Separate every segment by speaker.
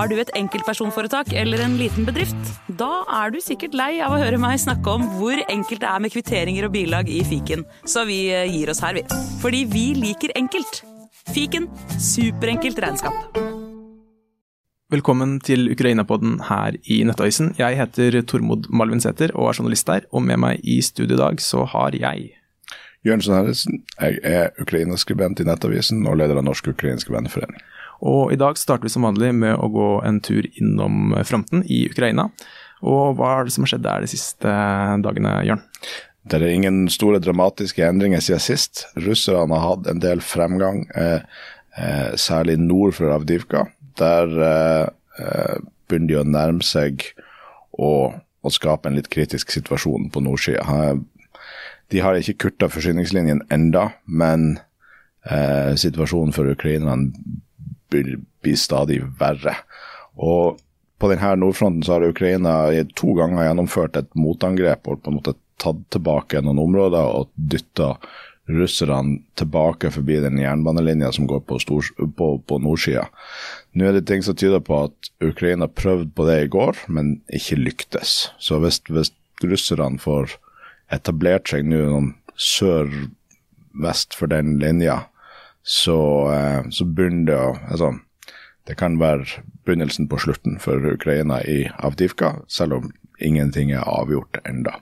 Speaker 1: Har du et enkeltpersonforetak eller en liten bedrift? Da er du sikkert lei av å høre meg snakke om hvor enkelt det er med kvitteringer og bilag i fiken, så vi eh, gir oss her, vi. Fordi vi liker enkelt. Fiken superenkelt regnskap.
Speaker 2: Velkommen til Ukraina-podden her i Nettavisen. Jeg heter Tormod Malvinsæter og er journalist der, og med meg i studio i dag så har jeg
Speaker 3: Jørnsen Herresen. Jeg er Ukraina-skribent i Nettavisen og leder av Norsk ukrainsk venneforening.
Speaker 2: Og i dag starter vi som vanlig med å gå en tur innom fronten i Ukraina. Og hva er det som har skjedd der de siste dagene, Jørn?
Speaker 3: Det er ingen store dramatiske endringer siden sist. Russerne har hatt en del fremgang, eh, eh, særlig nord for Avdivka. Der eh, eh begynner de å nærme seg å, skape en litt kritisk situasjon på nordsida. De har ikke kutta forsyningslinjen enda, men eh, situasjonen for ukrainerne vil bli stadig verre. Og på denne nordfronten så har Ukraina to ganger gjennomført et motangrep og på en måte tatt tilbake noen områder og dytta russerne tilbake forbi den jernbanelinja som går på, stor, på, på nordsida. Nå er det ting som tyder på at Ukraina prøvde på det i går, men ikke lyktes. Så hvis, hvis russerne får etablert seg nå noen sør-vest for den linja, så, eh, så begynner det å altså, Det kan være begynnelsen på slutten for Ukraina i Avdivka, selv om ingenting er avgjort enda.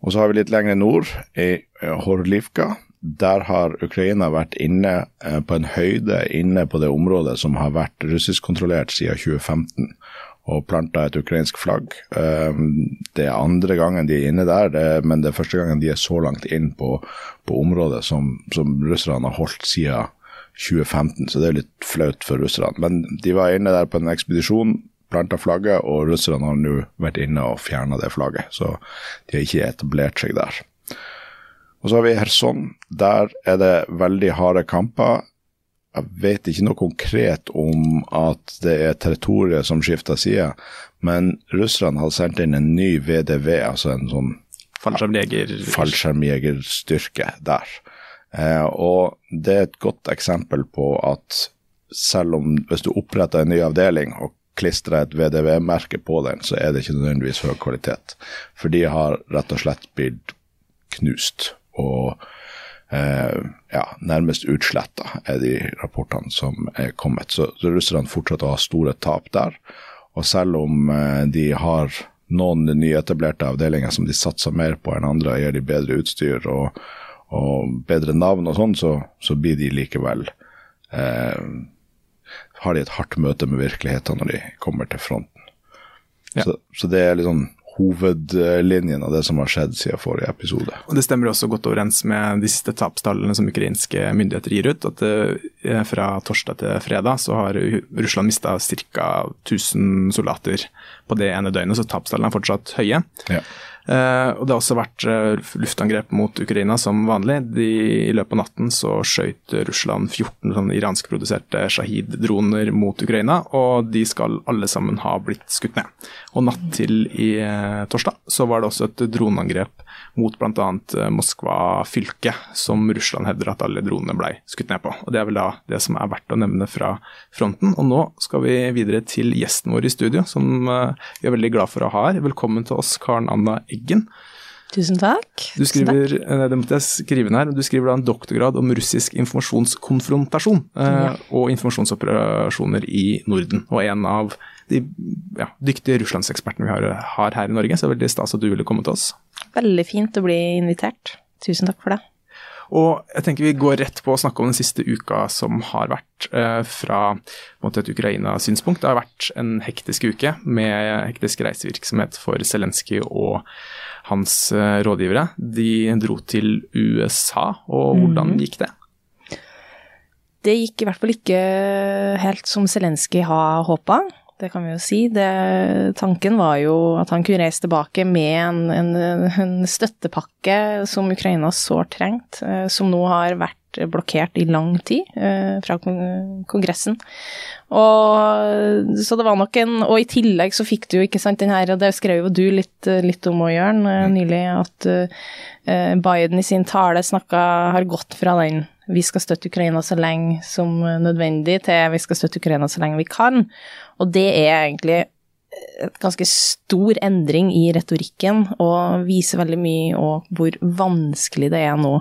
Speaker 3: Og så har vi litt lenger nord, i Horlivka. Der har Ukraina vært inne eh, på en høyde inne på det området som har vært russiskkontrollert siden 2015 og planta et ukrainsk flagg. Ehm, det er andre gangen de er inne der, det, men det er første gangen de er så langt inn på, på området som, som russerne har holdt siden 2015, så det er litt flaut for russerne. Men de var inne der på en ekspedisjon, planta flagget, og russerne har nå vært inne og fjerna det flagget. Så de har ikke etablert seg der. Og så har vi Kherson. Der er det veldig harde kamper. Jeg vet ikke noe konkret om at det er territoriet som skifter side, men russerne har sendt inn en ny VDV, altså en sånn
Speaker 2: fallskjermjeger.
Speaker 3: fallskjermjegerstyrke der. Eh, og det er et godt eksempel på at selv om hvis du oppretter en ny avdeling og klistrer et VDV-merke på den, så er det ikke nødvendigvis høy kvalitet. For de har rett og slett blitt knust. og ja, nærmest utsletta, er de rapportene som er kommet. Så, så russerne fortsetter å ha store tap der. Og selv om eh, de har noen nyetablerte avdelinger som de satser mer på enn andre, gir de bedre utstyr og, og bedre navn og sånn, så, så, blir de likevel eh, Har de et hardt møte med virkeligheten når de kommer til fronten. Ja. Så, så, det er litt sånn hovedlinjen av det som har skjedd siden forrige episode.
Speaker 2: Og Det stemmer også godt overens med de siste tapstallene som ukrainske myndigheter gir ut. at eh, Fra torsdag til fredag så har Russland mista ca. 1000 soldater på det ene døgnet, så tapstallene er fortsatt høye. Ja. Uh, og Det har også vært uh, luftangrep mot Ukraina som vanlig. De, I løpet av natten så skjøt Russland 14 sånn iranskproduserte Shahid-droner mot Ukraina, og de skal alle sammen ha blitt skutt ned. Og natt til i uh, torsdag så var det også et droneangrep mot bl.a. Moskva fylke, som Russland hevder at alle dronene ble skutt ned på. Og Det er vel da det som er verdt å nevne fra fronten. Og nå skal vi videre til gjesten vår i studio, som vi er veldig glad for å ha her. Velkommen til oss, Karen Anna Eggen.
Speaker 4: Tusen takk.
Speaker 2: Du skriver, takk. det måtte jeg skrive her, du skriver da en doktorgrad om russisk informasjonskonfrontasjon eh, ja. og informasjonsoperasjoner i Norden. Og en av de ja, dyktige russlandsekspertene vi har, har, her i Norge, så det er veldig stas at du ville komme til oss.
Speaker 4: Veldig fint å bli invitert. Tusen takk for det.
Speaker 2: Og jeg tenker vi går rett på å snakke om den siste uka som har vært eh, fra måte, et Ukraina-synspunkt. Det har vært en hektisk uke med hektisk reisevirksomhet for Zelenskyj og hans eh, rådgivere. De dro til USA, og hvordan mm. gikk det?
Speaker 4: Det gikk i hvert fall ikke helt som Zelenskyj har håpa det kan vi jo si. Det, tanken var jo at han kunne reise tilbake med en, en, en støttepakke som Ukraina sårt trengt, eh, som nå har vært blokkert i lang tid eh, fra Kongressen. Og, så det var nok en Og i tillegg så fikk du jo, ikke sant, den her, og det skrev jo du litt, litt om òg, Jørn, eh, nylig, at Biden i sin tale snakka Har gått fra den vi skal støtte Ukraina så lenge som nødvendig, til vi skal støtte Ukraina så lenge vi kan. Og det er egentlig et ganske stor endring i retorikken, og viser veldig mye om hvor vanskelig det er nå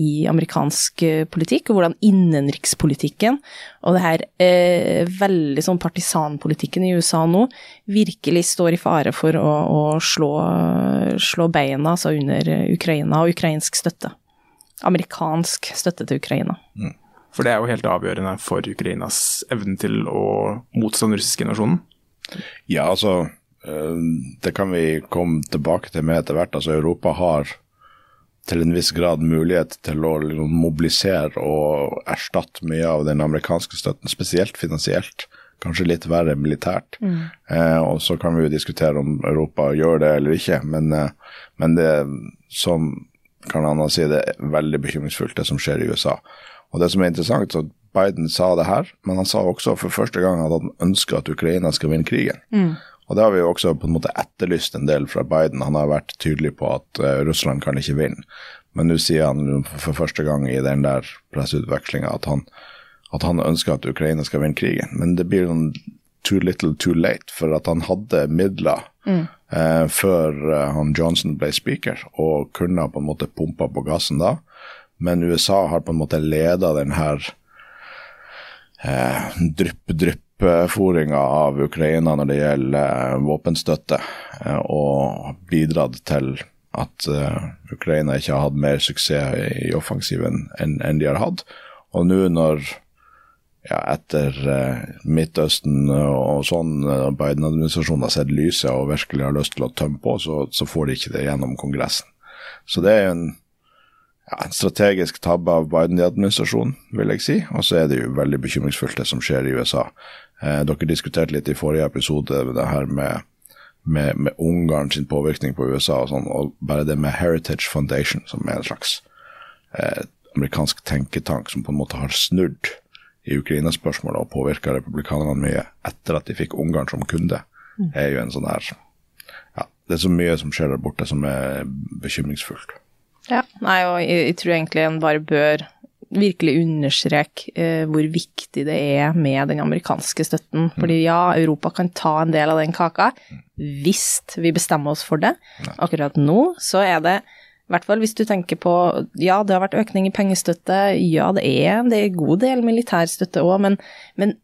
Speaker 4: i amerikansk eh, politikk, og hvordan innenrikspolitikken og det her eh, veldig sånn partisanpolitikken i USA nå virkelig står i fare for å, å slå, slå, beina altså under Ukraina og ukrainsk støtte. Amerikansk støtte til Ukraina. Mm.
Speaker 2: For det er jo helt avgjørende for Ukrainas evne til å motstå den russiske invasjonen?
Speaker 3: Ja, altså eh, Det kan vi komme tilbake til med etter hvert. Altså Europa har til en viss grad mulighet til å liksom, mobilisere og erstatte mye av den amerikanske støtten, spesielt finansielt. Kanskje litt verre militært. Mm. Eh, og så kan vi jo diskutere om Europa gjør det eller ikke, men, eh, men det som kan Anna si, det er veldig bekymringsfullt, det som skjer i USA. Og det som er interessant, så Biden sa det her, men han sa også for første gang at han ønsker at Ukraina skal vinne krigen. Mm. Og det har vi jo også på en måte etterlyst en del fra Biden. Han har vært tydelig på at uh, Russland kan ikke vinne. Men nå sier han for første gang i den der presseutvekslinga at, at, han ønsker at Ukraina skal vinne krigen. Men det blir noen too little too late, for at han hadde midler mm. uh, før uh, han Johnson ble speaker, og kunne på en måte pumpa på gassen da. Men USA har på en måte leda denne eh, drypp-drypp-fòringa av Ukraina når det gjelder eh, våpenstøtte, eh, og bidratt til at Ukraina ikke har hatt mer suksess i offensiven enn de har hatt. Og nå når ja, etter Midtøsten og sånn, Biden-administrasjonen har sett lyset og virkelig har lyst til å tømme på, så, så får de ikke det gjennom Kongressen. Så det er en ja, en strategisk tabbe av Biden-administrasjonen, vil jeg si. Og så er det jo veldig bekymringsfullt det som skjer i USA. Eh, dere diskuterte litt i forrige episode det her med, med, med Ungarn sin påvirkning på USA og sånn, og bare det med Heritage Foundation, som er en slags eh, amerikansk tenketank som på en måte har snudd i Ukraina-spørsmålet og påvirka republikanerne mye etter at de fikk Ungarn som kunde, mm. er jo en sånn her Ja, det er så mye som skjer der borte som er bekymringsfullt.
Speaker 4: Ja, nei, og jeg, jeg, tror egentlig en bare bør virkelig understreke eh, hvor viktig det er med den amerikanske støtten. Mm. Fordi ja, Europa kan ta en del av den kaka hvis vi bestemmer oss for det. Akkurat nå så er det i hvert fall hvis du tenker på ja, det har vært økning i pengestøtte, ja, det er, det er en god del militærstøtte òg, men, men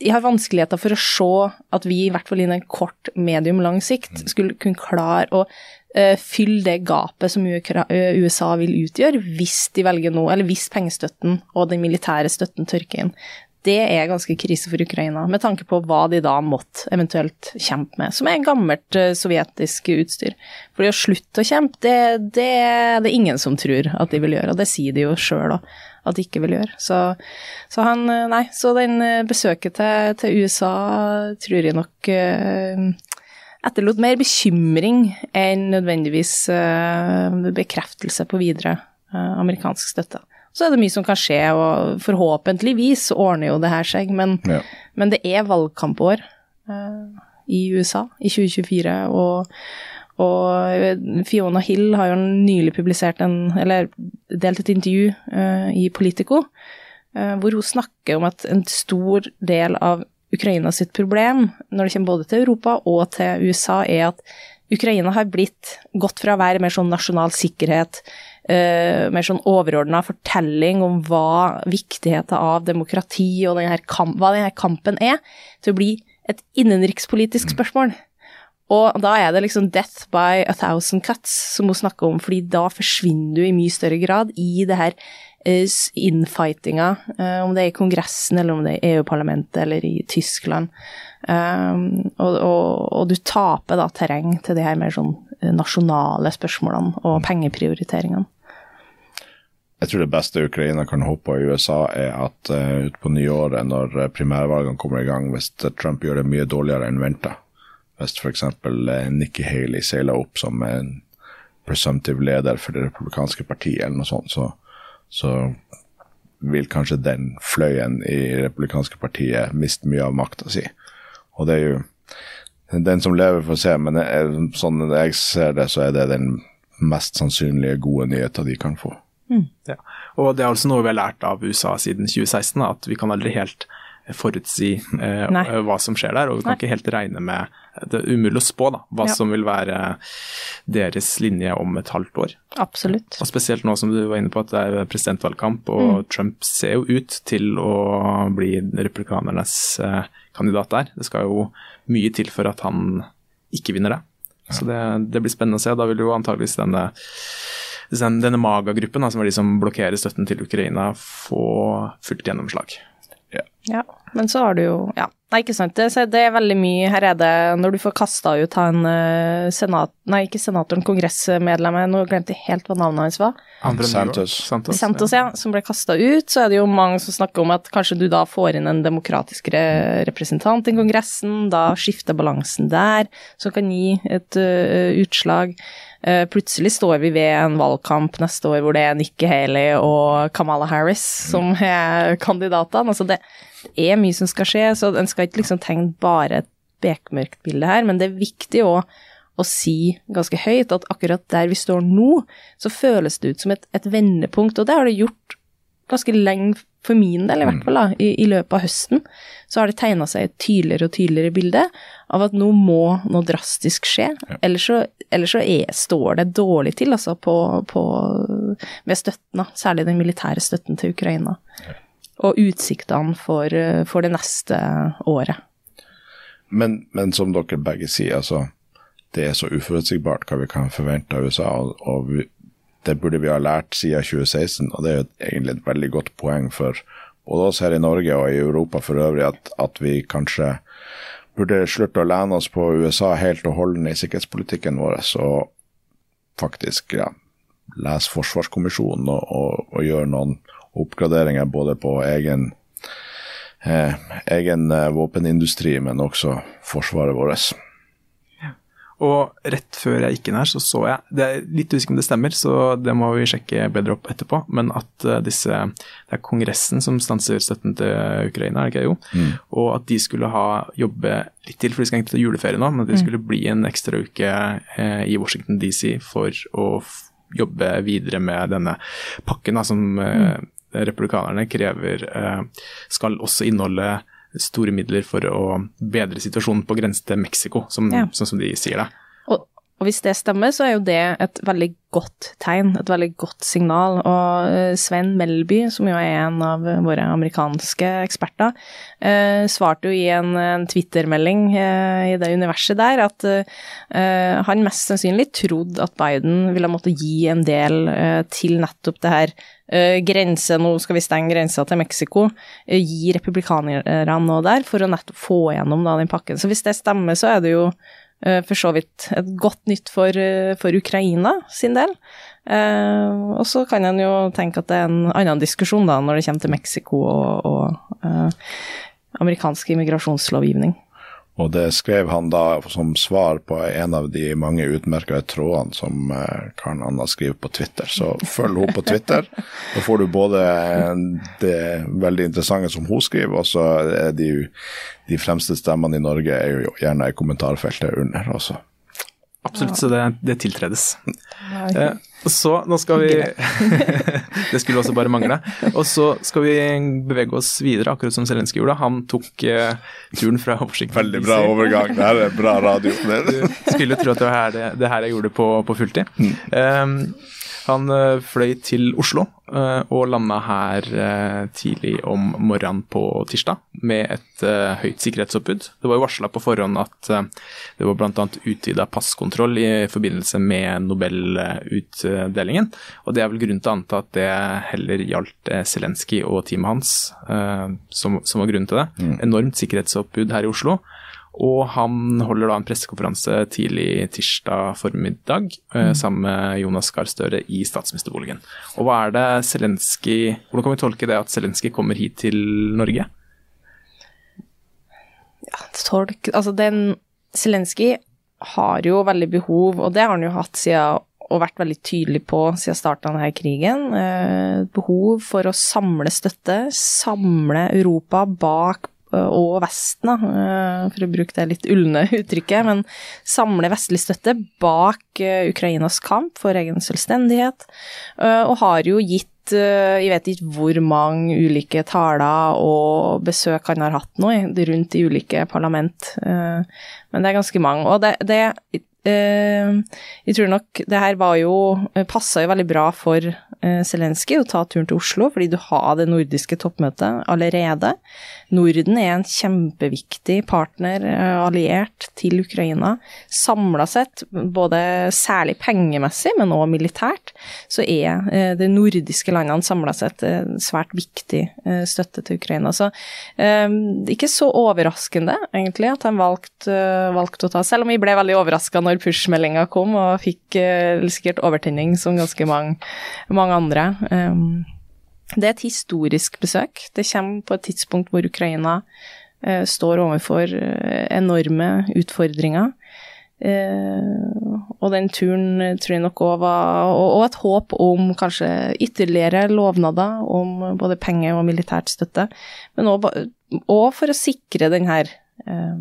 Speaker 4: jeg har vanskeligheter for å se at vi, i hvert fall innen kort, medium, lang sikt, mm. skulle kunne klare å fylle det gapet som USA vil utgjøre, hvis de velger nå, eller hvis pengestøtten og den militære støtten tørker inn. Det er ganske krise for Ukraina, med tanke på hva de da måtte eventuelt kjempe med, som er gammelt uh, sovjetisk utstyr. For å slutte å kjempe, det, det, det, er ingen som tror at de vil gjøre, og det sier de jo sjøl òg at de ikke vil gjøre. Så, så, han Nei, så den besøket til, til USA tror jeg nok uh, etterlot mer bekymring enn nødvendigvis uh, bekreftelse på videre uh, amerikansk støtte. Så er det mye som kan skje, og forhåpentligvis ordner jo det her seg, men, ja. men det er valgkampår uh, i USA i 2024, og, og Fiona Hill har jo nylig publisert en, eller delt et intervju i Politico, hvor hun snakker om at en stor del av Ukraina sitt problem når det kommer både til Europa og til USA, er at Ukraina har blitt gått fra å være mer sånn nasjonal sikkerhet, uh, mer sånn overordna fortelling om hva viktigheten av demokrati og denne kamp, hva denne kampen er, til å bli et innenrikspolitisk spørsmål. Og da er det liksom 'death by a thousand cuts' som hun snakker om, fordi da forsvinner du i mye større grad i det her infightinga, eh, om det er i Kongressen eller om det er i EU-parlamentet eller i Tyskland. Um, og, og, og, du taper da terreng til de her mer sånn eh, nasjonale spørsmålene og mm. pengeprioriteringene.
Speaker 3: Jeg tror det beste Ukraina kan håpe på i USA, er at uh, utpå nyåret, når primærvalgene kommer i gang, hvis Trump gjør det mye dårligere enn venta, hvis f.eks. Uh, Nikki Haley seiler opp som en presumptive leder for det republikanske partiet, eller noe sånt, så så vil kanskje den fløyen i republikanske partiet miste mye av makta si. Og det er jo den som lever, får se, men er, sånn jeg ser det, så er det den mest sannsynlige gode nyheten de kan få.
Speaker 2: Mm. Ja. Og det er altså noe vi har lært av USA siden 2016, at vi kan aldri helt forutsi eh, hva som skjer der. Og vi kan Nei. ikke helt regne med Det er umulig å spå da, hva ja. som vil være deres linje om et halvt år.
Speaker 4: Absolutt.
Speaker 2: Og Spesielt nå som du var inne på at det er presidentvalgkamp, og mm. Trump ser jo ut til å bli republikanernes eh, kandidat der. Det skal jo mye til for at han ikke vinner det. Så det, det blir spennende å se. Da vil jo antageligvis denne denne Maga-gruppen, som er de som blokkerer støtten til Ukraina, få fullt gjennomslag.
Speaker 4: Ja. ja. Men så har du jo Ja, nei, ikke sant. Det, det, er veldig mye Her er det Når du får kasta ut han uh, senat... Nei, ikke senatoren, kongressmedlemmet, nå glemte jeg helt hva navnet hans var.
Speaker 3: Santos.
Speaker 4: Santos. Santos, ja. Som ble kasta ut. Så er det jo mange som snakker om at kanskje du da får inn en demokratisk representant i Kongressen, da skifter balansen der, som kan gi et uh, utslag. Uh, plutselig står vi ved en valgkamp neste år hvor det er Nikki Haley og Kamala Harris som er kandidatene. Altså det, det er mye som skal skje, så en skal ikke liksom tegne bare et bekmørkt bilde her, men det er viktig òg å si ganske høyt at akkurat der vi står nå, så føles det ut som et, et vendepunkt, og det har det gjort ganske lenge for min del, i hvert fall, da, i, i løpet av høsten, så har det tegna seg et tydeligere og tydeligere bilde av at nå må noe drastisk skje. Ja. Ellers så, ellers så er, står det dårlig til, altså, på, på, med støtten, særlig den militære støtten til Ukraina. Ja og utsiktene for, for, det neste året.
Speaker 3: Men, men, som dere begge sier, altså, det er så uforutsigbart hva vi kan forvente av USA. og, og vi, Det burde vi ha lært siden 2016, og det er jo egentlig et veldig godt poeng for både oss her i Norge og i Europa for øvrig, at, at vi kanskje burde slutte å lene oss på USA helt og holdent i sikkerhetspolitikken vår, og faktisk ja, lese Forsvarskommisjonen og, og, og gjøre noen oppgraderinger både på egen, eh, egen eh, våpenindustri, men også forsvaret vårt.
Speaker 2: Og rett før jeg gikk inn her, så så jeg Det er litt usikker om det stemmer, så det må vi sjekke bedre opp etterpå. Men at uh, disse Det er Kongressen som stanser støtten til Ukraina, er det ikke jo? Mm. Og at de skulle ha jobbe litt til, for de skal egentlig ta juleferie nå, men at det mm. skulle bli en ekstra uke eh, i Washington DC for å jobbe videre med denne pakken da, som uh, republikanerne krever eh, skal også inneholde store midler for å bedre situasjonen på grensen til Mexico, som, ja. sånn som de sier det.
Speaker 4: Og, hvis det stemmer, så er jo det et veldig godt tegn, et veldig godt signal. Og Svein Sven Melby, som jo er en av våre amerikanske eksperter, eh, svarte jo i en, Twitter-melding eh, i det universet der at eh, han mest sannsynlig trodde at Biden ville måtte gi en del eh, til nettopp det her grense, nå skal vi stenge grensa til Mexico, gi republikanerne nå der for å nettopp få gjennom da, den pakken. Så hvis det stemmer, så er det jo for så vidt et godt nytt for, for Ukraina sin del. og så kan en jo tenke at det er en annen diskusjon da når det kommer til Mexico og, og amerikansk immigrasjonslovgivning.
Speaker 3: Og det skrev han da som svar på en av de mange utmerka trådene som eh, Karen Anna skriver på Twitter. Så følg henne på Twitter. Da får du både det veldig interessante som hun skriver, og så er de, de fremste stemmene i Norge er jo gjerne i kommentarfeltet under også.
Speaker 2: Absolutt, så det, det tiltredes. Eh, så nå skal vi Det skulle også bare mangle. Og så skal vi bevege oss videre, akkurat som Zelenskyj gjorde. Han tok uh, turen fra Washington
Speaker 3: Veldig bra overgang. Det her er bra radio.
Speaker 2: du skulle tro at det var her, det, det her jeg gjorde på, på fulltid. Mm. Um, han eh, fløy til Oslo eh, og landa her eh, tidlig om morgenen på tirsdag med et høyt sikkerhetsoppbud. Det var jo varsla på forhånd at det var bl.a. utvida passkontroll i forbindelse med Nobelutdelingen. Og det er vel grunn til å anta at det heller gjaldt Zelenskyj og teamet hans som, som, var grunnen til det. Mm. Enormt sikkerhetsoppbud her i Oslo. Og han holder da en pressekonferanse tidlig tirsdag formiddag eh, mm. sammen med Jonas Gahr Støre i statsministerboligen. Og hva er det Zelenskyj Hvordan kan vi tolke det at Zelenskyj kommer hit til Norge?
Speaker 4: Ja, tolk Altså, den Zelenskyj har jo veldig behov, og det har han jo hatt siden og vært veldig tydelig på siden starten av denne krigen. Eh, behov for å samle støtte, samle Europa bak og Vesten, da, for å bruke det litt ulne uttrykket, men samle vestlig støtte bak Ukrainas kamp for egen selvstendighet, og har jo gitt jeg vet ikke hvor mange ulike taler og besøk han har hatt nå rundt i ulike parlament, men det er ganske mange. Og det, det jeg tror nok det her var jo Passa jo veldig bra for Zelenskyj å ta turen til Oslo, fordi du har det nordiske toppmøtet allerede. Norden er en kjempeviktig partner, eh, alliert til Ukraina. Samla sett, både særlig pengemessig, men også militært, så er eh, de nordiske landene samla sett svært viktig eh, støtte til Ukraina. Så ikke så overraskende, egentlig, at de valgte, valgt å ta, selv om vi ble veldig overraska push-meldinga kom, og fikk sikkert overtenning som ganske mange, mange andre. Det er et historisk besøk. Det kommer på et tidspunkt hvor Ukraina eh, står overfor eh, enorme utfordringer. Uh, og den turen eh, tror jeg nok òg var og, og, et håp om kanskje ytterligere lovnader om både penger og militært støtte, men òg for å sikre den her eh, Eh,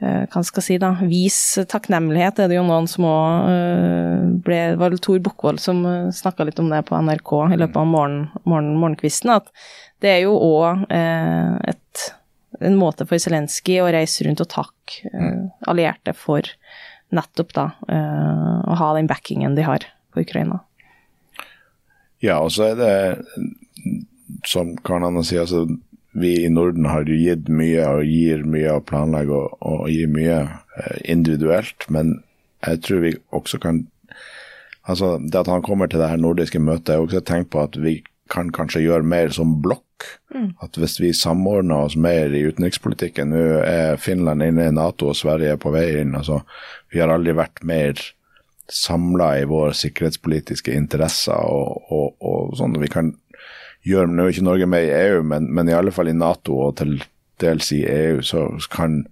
Speaker 4: hva skal jeg si, da, vis takknemlighet, er det jo noen som òg eh, ble Det var Tor Bukkvold som eh, snakka litt om det på NRK i løpet av morgen, morgen, morgenkvisten, at det er jo òg en måte for Zelenskyj å reise rundt og takke allierte for nettopp da å ha den backingen de har på Ukraina.
Speaker 3: Ja, og så er det, som Karen Anna sier, altså vi i Norden har jo gitt mye og gir mye og planlegger og, gi mye eh, individuelt, men jeg tror vi også kan Altså, det at han kommer til det her nordiske møtet, jeg har også tenkt på at vi kan kanskje gjøre mer som blokk. Mm. At hvis vi samordner oss mer i utenrikspolitikken Nå er Finland inne i Nato og Sverige er på vei inn. altså Vi har aldri vært mer samla i våre sikkerhetspolitiske interesser og, og, og sånn. Vi kan gjør Nå er ikke Norge med i EU, men, men, i alle fall i Nato og til dels i EU, så kan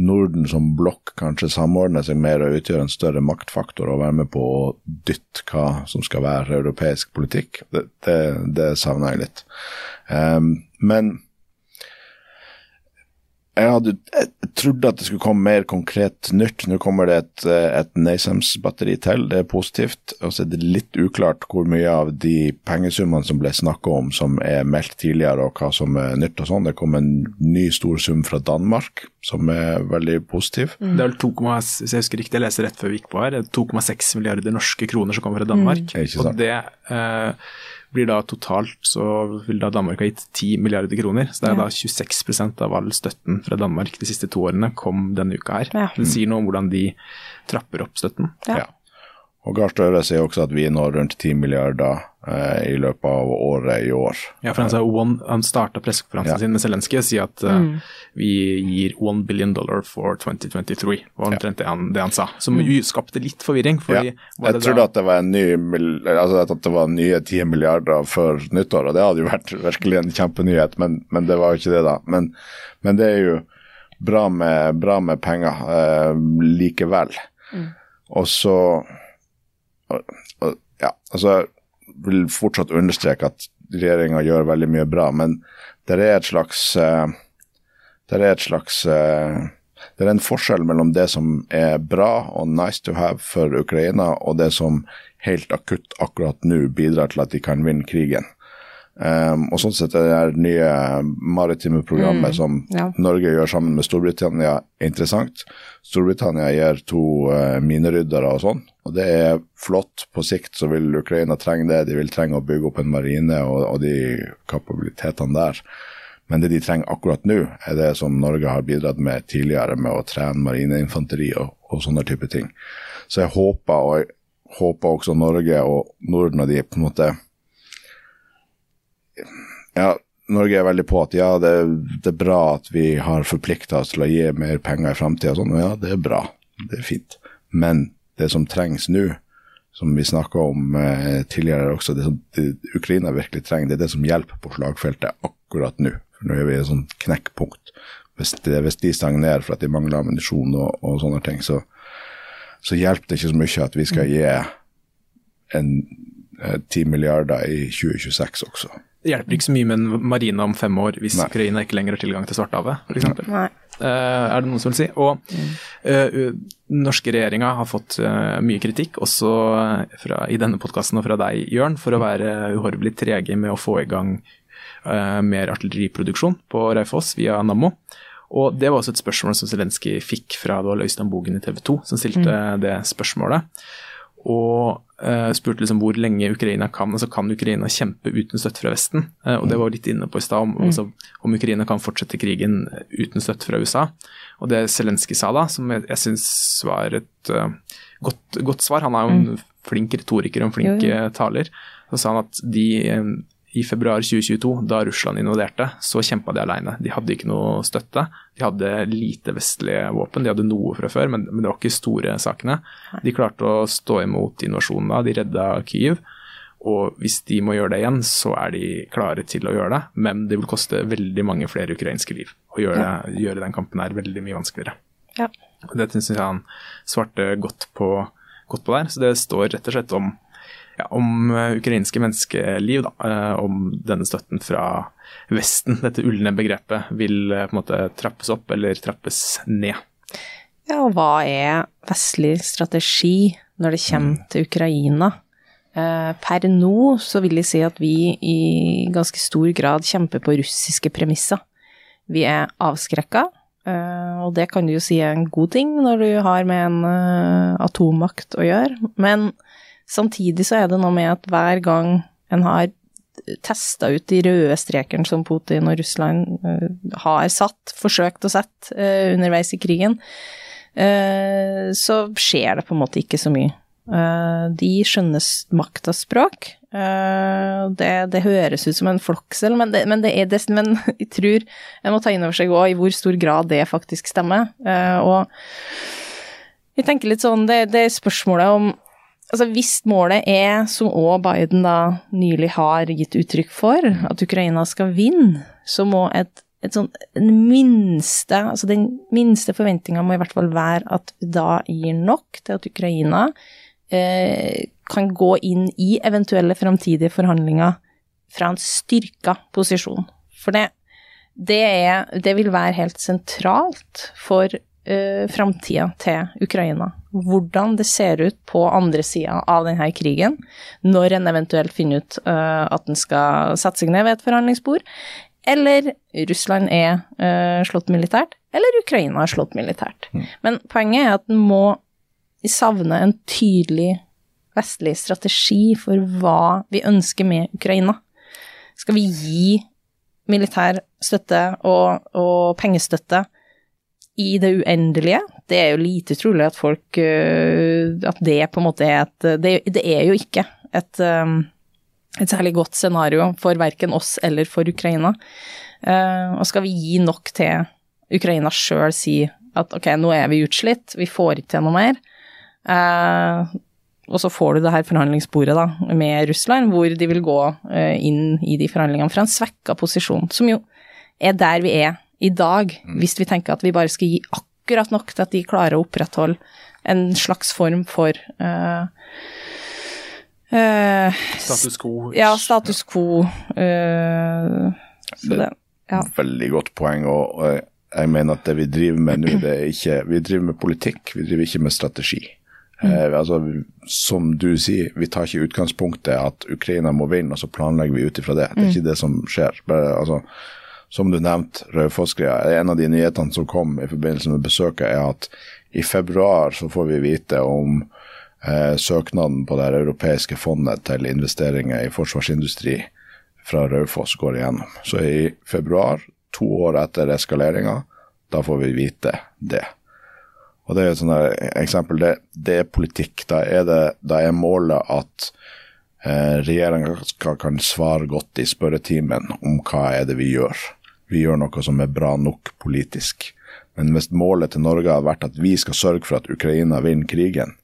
Speaker 3: Norden som blokk kanskje samordne seg mer og utgjøre en større maktfaktor og være med på å dytte hva som skal være europeisk politikk. Det, det, det savner jeg litt. Um, men jeg hadde jeg trodde at det skulle komme mer konkret nytt. Nå kommer det et, et NASAMS-batteri til, det er positivt. Og så er det litt uklart hvor mye av de pengesummene som ble snakka om som er meldt tidligere, og hva som er nytt og sånn. Det kom en ny stor sum fra Danmark som er veldig positiv.
Speaker 2: Mm. Det er vel 2, hvis jeg husker riktig, jeg leser rett før vi gikk på her, 2,6 milliarder norske kroner som kommer fra Danmark. Mm. Og det eh, blir da totalt så vil da Danmark ha gitt 10 milliarder kroner. Så det er ja. da 26% av all støtten fra Danmark de siste to årene kom denne uka her. Ja. Det sier noe om hvordan de trapper opp støtten.
Speaker 3: Ja. Og Gahr Støre sier også at vi når rundt 10 milliarder eh, i løpet av året i år.
Speaker 2: Ja, for Han, sa one, han starta pressekonferansen ja. sin med Zelenskyj og sier at uh, mm. vi gir 1 billion dollar for 2023. var omtrent ja. det, han, det han sa. Som mm. skapte litt forvirring.
Speaker 3: ja. Jeg trodde at det var en ny, altså at det var nye 10 milliarder før nyttår, og det hadde jo vært virkelig en kjempenyhet, men, men det var jo ikke det, da. Men, men det er jo bra med, bra med penger eh, likevel. Mm. Og så ja, altså, jeg vil fortsatt understreke at regjeringa gjør veldig mye bra, men det er et slags uh, Det er et slags uh, det er en forskjell mellom det som er bra og nice to have for Ukraina, og det som helt akutt akkurat nå bidrar til at de kan vinne krigen. Um, og sånn sett er det nye maritime programmet mm, som ja. Norge gjør sammen med Storbritannia, interessant. Storbritannia gir to uh, mineryddere og sånn, og det er flott. På sikt så vil Ukraina trenge det. De vil trenge å bygge opp en marine og, og de kapabilitetene der. Men det de trenger akkurat nå, er det som Norge har bidratt med tidligere, med å trene marineinfanteri og, og sånne type ting. Så jeg håper, og jeg håper også Norge og Norden og de på en måte ja, Norge er veldig på at ja, det, det er bra at vi har forplikta oss til å gi mer penger i framtida. Sånn. Ja, det er bra. Det er fint. Men det som trengs nå, som vi snakka om eh, tidligere også, det som det Ukraina virkelig trenger, det er det som hjelper på slagfeltet akkurat nå. For nå er vi i et sånt knekkpunkt. Hvis, det, hvis de stagnerer for at de mangler ammunisjon og, og, sånne ting, så, så hjelper det ikke så mye at vi skal gi en ti milliarder i 2026 også.
Speaker 2: Det hjelper ikke så mye med en marine om fem år hvis
Speaker 3: Nei.
Speaker 2: Ukraina ikke lenger har tilgang til Svartehavet, f.eks. Uh, er det noen som vil si. Og uh, norske regjeringa har fått uh, mye kritikk, også fra, i denne podkasten og fra deg, Jørn, for å være uhorvelig trege med å få i gang mer artilleriproduksjon på Raufoss via Nammo. Og Det var også et spørsmål som Zelenskyj fikk fra det var Øystein Bogen i TV 2 som stilte det spørsmålet. Og uh, spurte liksom hvor lenge Ukraina kan altså kan Ukraina kjempe uten støtte fra Vesten. Uh, og Det var vi litt inne på i stad, om, altså, om Ukraina kan fortsette krigen uten støtte fra USA. Og Det Zelenskyj sa da, som jeg, jeg syns var et uh, godt, godt, svar, han er jo en flink retoriker og en flink
Speaker 4: Jo,
Speaker 2: taler, så sa han at de i februar 2022, da Russland invaderte, så kjempa de alene. De hadde ikke noe støtte. De hadde lite vestlige våpen, de hadde noe fra før, men, men det var ikke store sakene. De klarte å stå imot invasjonen da, de redda Kyiv. Og hvis de må gjøre det igjen, så er de klare til å gjøre det, men det vil koste veldig mange flere ukrainske liv å gjøre, ja. gjøre den kampen her veldig mye vanskeligere.
Speaker 4: Ja.
Speaker 2: Det syns jeg han svarte godt på, godt på der. Så det står rett og slett om ja, om ukrainske menneskeliv, da, om denne støtten fra Vesten. Dette ulne begrepet vil på en måte trappes opp eller trappes ned.
Speaker 4: Ja, og hva er vestlig strategi når det kommer til Ukraina? Per nå så vil jeg si at vi i ganske stor grad kjemper på russiske premisser. Vi er avskrekka, og det kan du jo si er en god ting når du har med en atommakt å gjøre, men Samtidig så er det noe med at hver gang en har testa ut de røde strekene som Putin og Russland uh, har satt, forsøkt å sette uh, underveis i krigen, uh, så skjer det på en måte ikke så mye. de skjønner maktas språk. Det, det, høres ut som en flokksel, men, det, men, det er det, men jeg tror en må ta inn over seg òg i hvor stor grad det faktisk stemmer. og jeg tenker litt sånn, det, det spørsmålet om Altså hvis målet er, som òg Biden da nylig har gitt uttrykk for, at Ukraina skal vinne, så må et, et sånn, minste, altså den minste forventninga må i hvert fall være at vi da gir nok til at Ukraina eh, kan gå inn i eventuelle framtidige forhandlinger fra en styrka posisjon. For det, det, er, det vil være helt sentralt for uh, framtida til Ukraina. Hvordan det ser ut på andre sida av denne krigen, når en eventuelt finner ut uh, at en skal sette seg ned ved et forhandlingsbord, eller Russland er uh, slått militært, eller Ukraina er slått militært. Mm. Men poenget er at en må savne en tydelig vestlig strategi for hva vi ønsker med Ukraina. Skal vi gi militær støtte og, og pengestøtte i det uendelige. Det er jo lite trolig at folk At det på en måte er et Det, det er jo ikke et, et særlig godt scenario for verken oss eller for Ukraina. Og skal vi gi nok til Ukraina sjøl si at ok, nå er vi utslitt, vi får ikke til noe mer. Og så får du det her forhandlingsbordet da, med Russland, hvor de vil gå inn i de forhandlingene fra en svekka posisjon, som jo er der vi er i dag, hvis vi tenker at vi bare skal gi akkurat nok til at de klarer å opprettholde en slags form for uh,
Speaker 2: uh, Status quo.
Speaker 4: Ja, status quo. Uh,
Speaker 3: det, ja. Veldig godt poeng. og, jeg mener at det vi driver med nå, det er ikke Vi driver med politikk, vi driver ikke med strategi. Mm. Eh, altså, som du sier, vi tar ikke utgangspunktet at Ukraina må vinne, og så planlegger vi ut ifra det. Det er ikke det som skjer. Bare, altså, som du nevnte, Raufoss-greia. En av de nyhetene som kom i forbindelse med besøket, er at i februar så får vi vite om eh, søknaden på det europeiske fondet til investeringer i forsvarsindustri fra Raufoss går igjennom. Så i februar, to år etter eskaleringa, da får vi vite det. Og Det er et sånt eksempel. Det, det, er politikk. Da er, det, da er målet at eh, regjeringa kan svare godt i spørretimen om hva er det vi gjør vi gjør noe som er bra nok politisk. Men hvis målet til Norge hadde vært at vi skal sørge for at Ukraina vinner krigen,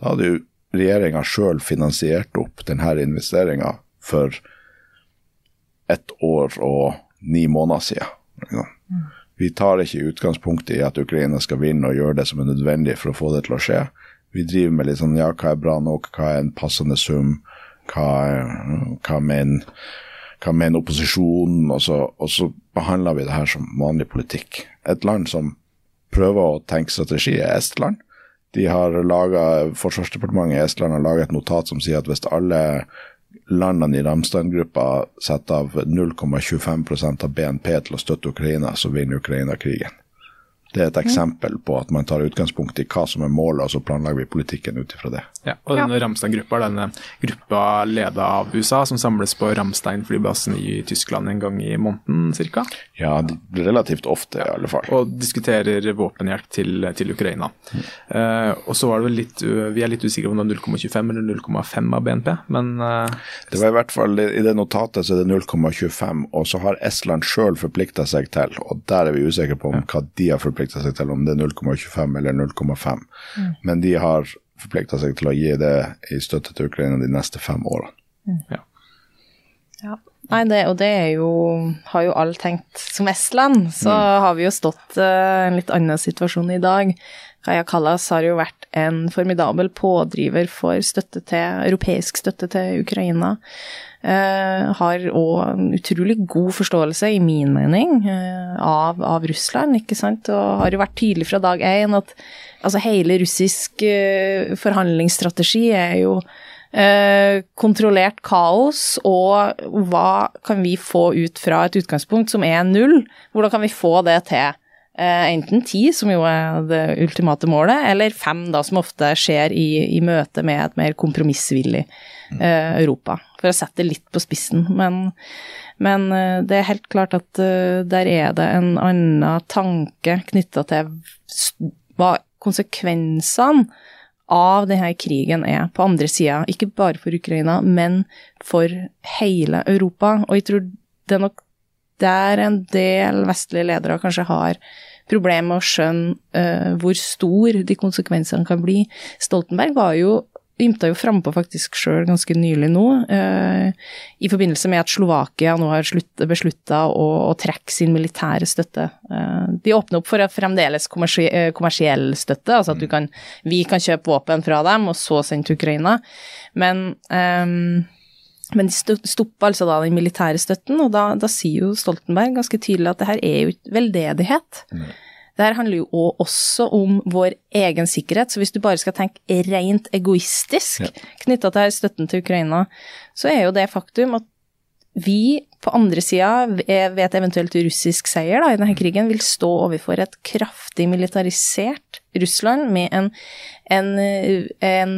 Speaker 3: da hadde jo regjeringa sjøl finansiert opp denne investeringa for ett år og ni måneder siden. Vi tar ikke utgangspunkt i at Ukraina skal vinne og gjøre det som er nødvendig for å få det til å skje. vi driver med litt sånn ja, hva er bra nok, hva er en passende sum, hva, hva mener hva mener opposisjonen, og så, og så behandler vi det her som vanlig politikk. Et land som prøver å tenke strategi, er Estland. De har laget, Forsvarsdepartementet i Estland har laget et notat som sier at hvis alle landene i Ramstein-gruppa setter av 0,25 av BNP til å støtte Ukraina, så vinner Ukraina krigen. Det er et eksempel på at man tar utgangspunkt i hva som er målet, og så planlegger vi politikken ut ifra det.
Speaker 2: Ja, og denne Ramstein-gruppa er denne gruppa leda av USA, som samles på Ramstein-flybasen i Tyskland en gang i måneden ca.
Speaker 3: Ja, relativt ofte i alle fall.
Speaker 2: Og diskuterer våpenhjelp til, til Ukraina. Mm. Uh, og så var det vel litt, Vi er litt usikre om det er 0,25 eller 0,5 av BNP, men uh,
Speaker 3: Det var i hvert fall i det notatet så er det 0,25, og så har Estland sjøl forplikta seg til, og der er vi usikre på om hva de har forplikta forplikta seg til om det er 0,25 eller 0,5. Mm. Men de har forplikta seg til å gi det i støtte til Ukraina de neste fem årene.
Speaker 4: Mm. Ja. ja. Nei, det, og det er jo Har jo alle tenkt Som Estland, så mm. har vi jo stått uh, en litt annen situasjon i dag. Kaja Kallas har jo vært en formidabel pådriver for støtte til, europeisk støtte til Ukraina. Uh, har òg utrolig god forståelse, i min mening, uh, av, av, Russland, ikke sant. Og har jo vært tydelig fra dag én at altså hele russisk uh, forhandlingsstrategi er jo kontrollert kaos, og hva kan vi få ut fra et utgangspunkt som er null? Hvordan kan vi få det til? Enten ti, som jo er det ultimate målet, eller fem, da, som ofte skjer i, i møte med et mer kompromissvillig eh, Europa, for å sette det litt på spissen. Men, men eh, det er helt klart at uh, der er det en annen tanke knytta til hva konsekvensene av denne krigen er på andre sida, ikke bare for Ukraina, men for hele Europa. Og jeg tror det er nok der en del vestlige ledere kanskje har problemer med å skjønne uh, hvor stor de konsekvensene kan bli. Stoltenberg var jo ymta jo frampå faktisk sjøl ganske nylig nå, uh, i forbindelse med at Slovakia nå har beslutta å, å, trekke sin militære støtte. Uh, de åpner opp for fremdeles kommersi eh, kommersiell støtte, altså at kan, vi kan kjøpe våpen fra dem og så sende til Ukraina. Men, eh, men de stopper altså da den militære støtten, og da, da, sier jo Stoltenberg ganske tydelig at det her er jo veldedighet. Mm. Det her handler jo også om vår egen sikkerhet, så hvis du bare skal tenke rent egoistisk ja. knytta til støtten til Ukraina, så er jo det faktum at vi på andre sida, ved et eventuelt russisk seier da, i denne krigen, vil stå overfor et kraftig militarisert Russland med en, en, en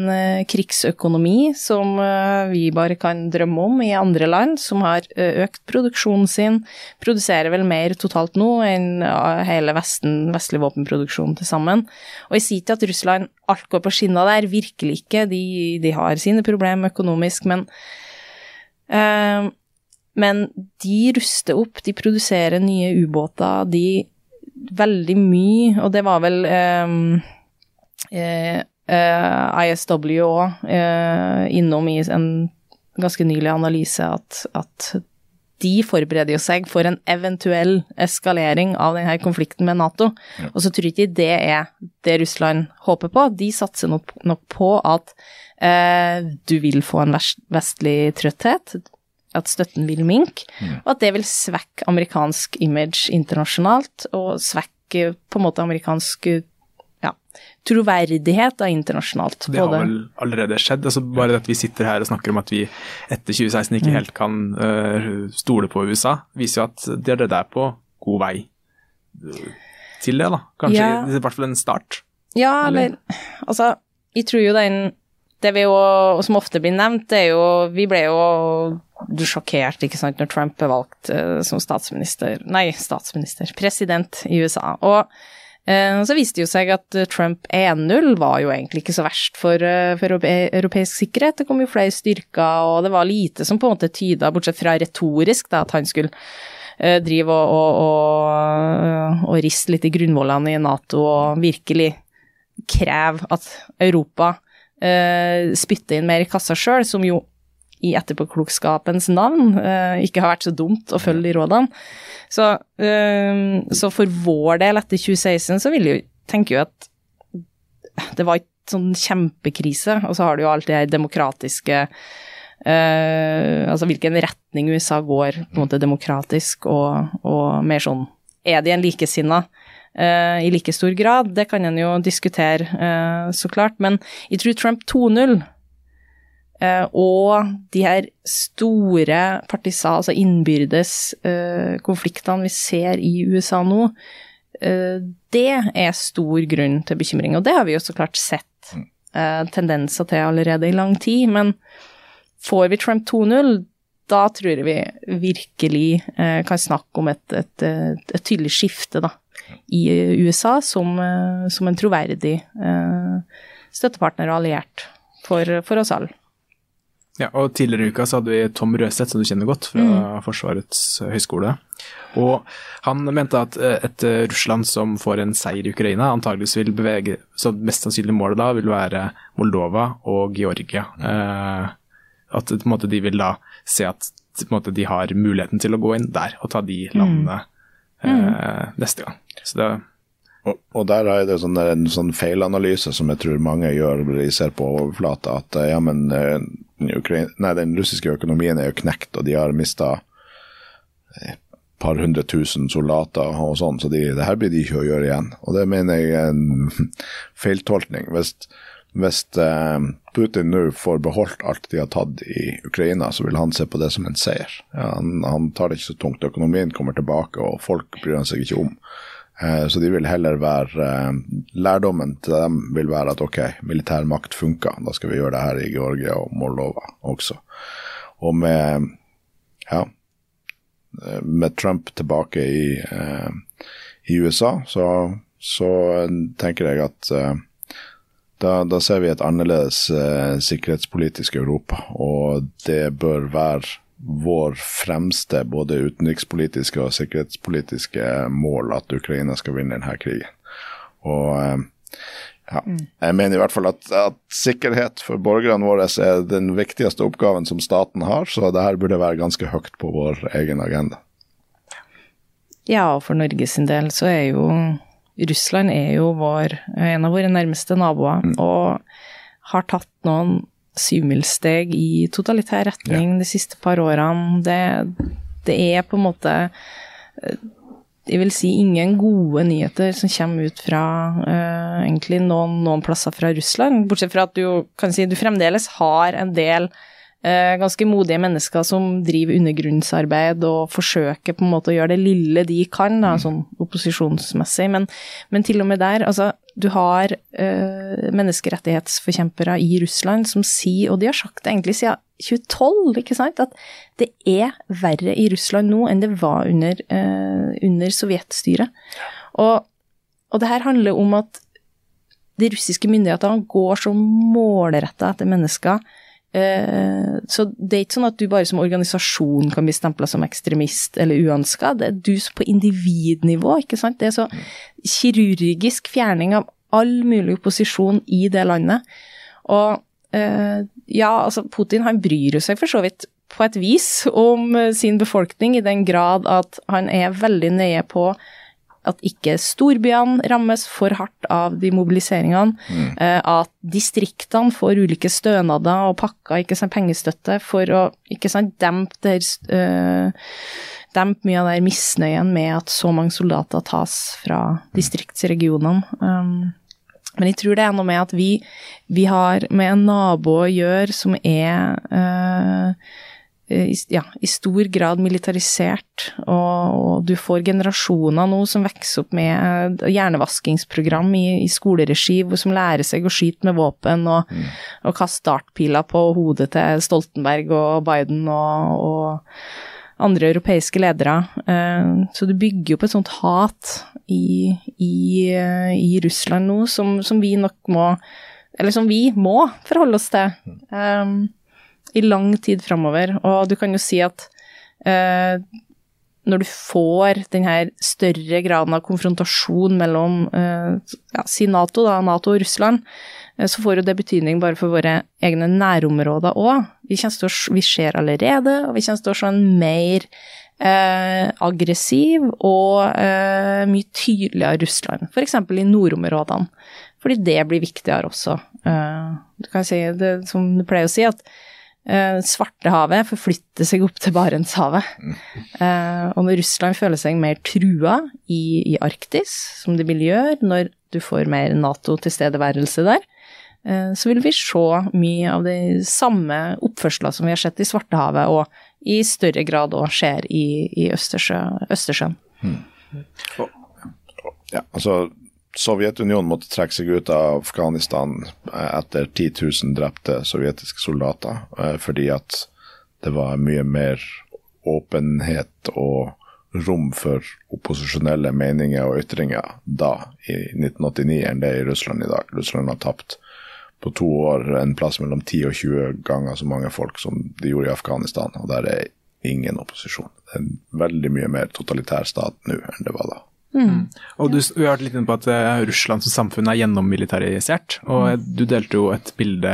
Speaker 4: krigsøkonomi som eh, vi bare kan drømme om i andre land, som har eh, økt produksjonen sin, produserer vel mer totalt nå enn hele Vesten, vestlig våpenproduksjon til sammen. Og jeg sier ikke at Russland alt går på skinna der, virkelig ikke, de, de har sine problemer økonomisk, men uh, men de ruster opp, de produserer nye ubåter, de Veldig mye, og det var vel um, eh, eh, ISW òg eh, innom i en ganske nylig analyse at, at de forbereder seg for en eventuell eskalering av denne konflikten med Nato. Ja. Og så tror jeg ikke det er det Russland håper på. De satser nok, nok på at eh, du vil få en vestlig trøtthet at støtten vil minke, mm. og at det vil svekke amerikansk image internasjonalt, og svekke på en måte amerikansk ja, troverdighet da, internasjonalt.
Speaker 2: Det har vel allerede skjedd. altså Bare at vi sitter her og snakker om at vi etter 2016 ikke mm. helt kan uh, stole på USA, viser jo at de allerede er på god vei til det. da. Kanskje ja. i hvert fall en start.
Speaker 4: Ja, eller, eller altså Jeg tror jo den det vi jo, som ofte blir nevnt, det er jo Vi ble jo sjokkert, ikke sant, når Trump er valgt uh, som statsminister Nei, statsminister. President i USA. Og uh, så viste det jo seg at Trump 1-0 var jo egentlig ikke så verst for, uh, for, europeisk sikkerhet. Det kom jo flere styrker, og det var lite som på en måte tyda, bortsett fra retorisk, da, at han skulle drive og, og, og, og riste litt i grunnvollene i Nato og virkelig kreve at Europa spytte inn mer i kassa sjøl, som jo i etterpåklokskapens navn uh, ikke har vært så dumt å følge de rådene. Så, uh, så for vår del etter 2016 så vil jeg tenke jo at det var ikke sånn kjempekrise, og så har du jo alt det her demokratiske Uh, Altså hvilken retning USA går, på en måte demokratisk, og, og mer sånn Er de en likesinna? Uh, i like stor grad. Det kan en jo diskutere, uh, så klart. Men jeg tror Trump 2.0 uh, og de her store partisan, altså innbyrdes konfliktene vi ser i USA nå, det er stor grunn til bekymring. Og det har vi jo så klart sett tendenser til allerede i lang tid. Men får vi Trump 2.0, da tror jeg vi virkelig kan snakke om et, et, et, et tydelig skifte, da i USA som, eh, som en troverdig eh, støttepartner og alliert for, for oss alle.
Speaker 2: Ja, og Tidligere i uka så hadde vi Tom Røseth, som du kjenner godt, fra mm. Forsvarets høgskole. Og han mente at eh, et Russland som får en seier i Ukraina, antageligvis vil bevege Så mest sannsynlig målet da vil være Moldova og Georgia. Mm. Eh, at på en måte, de vil da se at måte, de har muligheten til å gå inn der og ta de landene mm. eh, neste gang. Så det
Speaker 3: og, og, der er det sånn, en sånn feilanalyse som jeg tror mange gjør når de ser på overflata, at eh, ja, men eh, den, nei, den russiske økonomien er jo knekt, og de har mista et par hundre tusen soldater og sånn, så de, det her blir de ikke å gjøre igjen. Og det mener jeg er en feiltolkning. Hvis, hvis Putin nå får beholdt alt de har tatt i Ukraina, så vil han se på det som en seier. Ja, han, han, tar det ikke så tungt. Økonomien kommer tilbake, og folk bryr han seg ikke om. Eh, så de vil heller være eh, Lærdommen til dem vil være at ok, militær makt funker, da skal vi gjøre det her i Georgia og Moldova også. Og med ja, eh, med Trump tilbake i, i USA, så, så, tenker jeg at da, da, ser vi et annerledes sikkerhetspolitisk Europa, og det bør være vår fremste både utenrikspolitiske og sikkerhetspolitiske mål at Ukraina skal vinne denne krigen. Og eh, ja, jeg mener i hvert fall at, at sikkerhet for borgerne våre er den viktigste oppgaven som staten har, så det her burde være ganske høyt på vår egen agenda.
Speaker 4: Ja, og for Norges del så er jo Russland er jo vår, en av våre nærmeste naboer, mm. og har tatt noen syvmilssteg i totalitær retning ja. de siste par årene. Det, det, er på en måte eh, Jeg vil si ingen gode nyheter som kommer ut fra uh, egentlig noen, noen, plasser fra Russland, bortsett fra at du kan si du fremdeles har en del uh, ganske modige mennesker som driver undergrunnsarbeid og forsøker på en måte å gjøre det lille de kan, da, sånn opposisjonsmessig, men, men til og med der, altså du har øh, menneskerettighetsforkjempere i Russland som sier, og de har sagt det egentlig siden 2012, ikke sant, at det er verre i Russland nå enn det var under, øh, under sovjetstyret. Og, og det her handler om at de russiske myndighetene går så målretta etter mennesker så det er ikke sånn at du bare som organisasjon kan bli stempla som ekstremist eller uønska, det er du på individnivå, ikke sant. Det er så kirurgisk fjerning av all mulig opposisjon i det landet. Og eh, ja, altså Putin han bryr seg for så vidt på et vis om sin befolkning, i den grad at han er veldig nøye på at ikke storbyene rammes for hardt av de mobiliseringene. Mm. Eh, at distriktene får ulike stønader og pakker, ikke sant, pengestøtte for å ikke sant, dempe der, øh, dempe mye av den misnøyen med at så mange soldater tas fra distriktsregionene. Um, men jeg tror det er noe med at vi, vi har med en nabo å gjøre som er uh, Eh, ja, i stor grad militarisert, og, og, du får generasjoner nå som vokser opp med hjernevaskingsprogram i, i skoleregi, som lærer seg å skyte med våpen og, mm. og kaste dartpiler på hodet til Stoltenberg og Biden og, og andre europeiske ledere. Eh, så du bygger opp et sånt hat i, i, i Russland nå som, som, vi nok må Eller som vi må forholde oss til. I lang tid framover. Og du kan jo si at eh, når du får den her større graden av konfrontasjon mellom eh, ja, si Nato, da, Nato og Russland, eh, så får jo det betydning bare for våre egne nærområder òg. Vi, vi ser allerede, og vi kommer til å se en mer eh, aggressiv og eh, mye tydeligere Russland, f.eks. i nordområdene. Fordi det blir viktigere også. uh, Du kan si det som du pleier å si, at uh, Svartehavet forflytter seg opp til Barentshavet. Uh, og når Russland føler seg mer trua i, i, Arktis, som de vil gjøre når du får mer Nato-tilstedeværelse der, så vil vi se mye av de samme oppførsler som vi har sett i Svartehavet, og i større grad òg skjer i, i Østersjø, Østersjøen. Hmm.
Speaker 3: Ja, altså Sovjetunionen måtte trekke seg ut av Afghanistan eh, etter 10 000 drepte sovjetiske soldater, eh, fordi at det var mye mer åpenhet og rom for opposisjonelle meninger og ytringer da, i 1989, enn det er i Russland i dag. Russland har tapt på to år en plass mellom 10 og 20 ganger så mange folk som de gjorde i Afghanistan, og der er ingen opposisjon. Det er en veldig mye mer totalitær stat nå enn det var da.
Speaker 2: Mm. Og du, vi har vært litt inne på at uh, Russland som samfunn er gjennommilitarisert. Og mm. du delte jo et bilde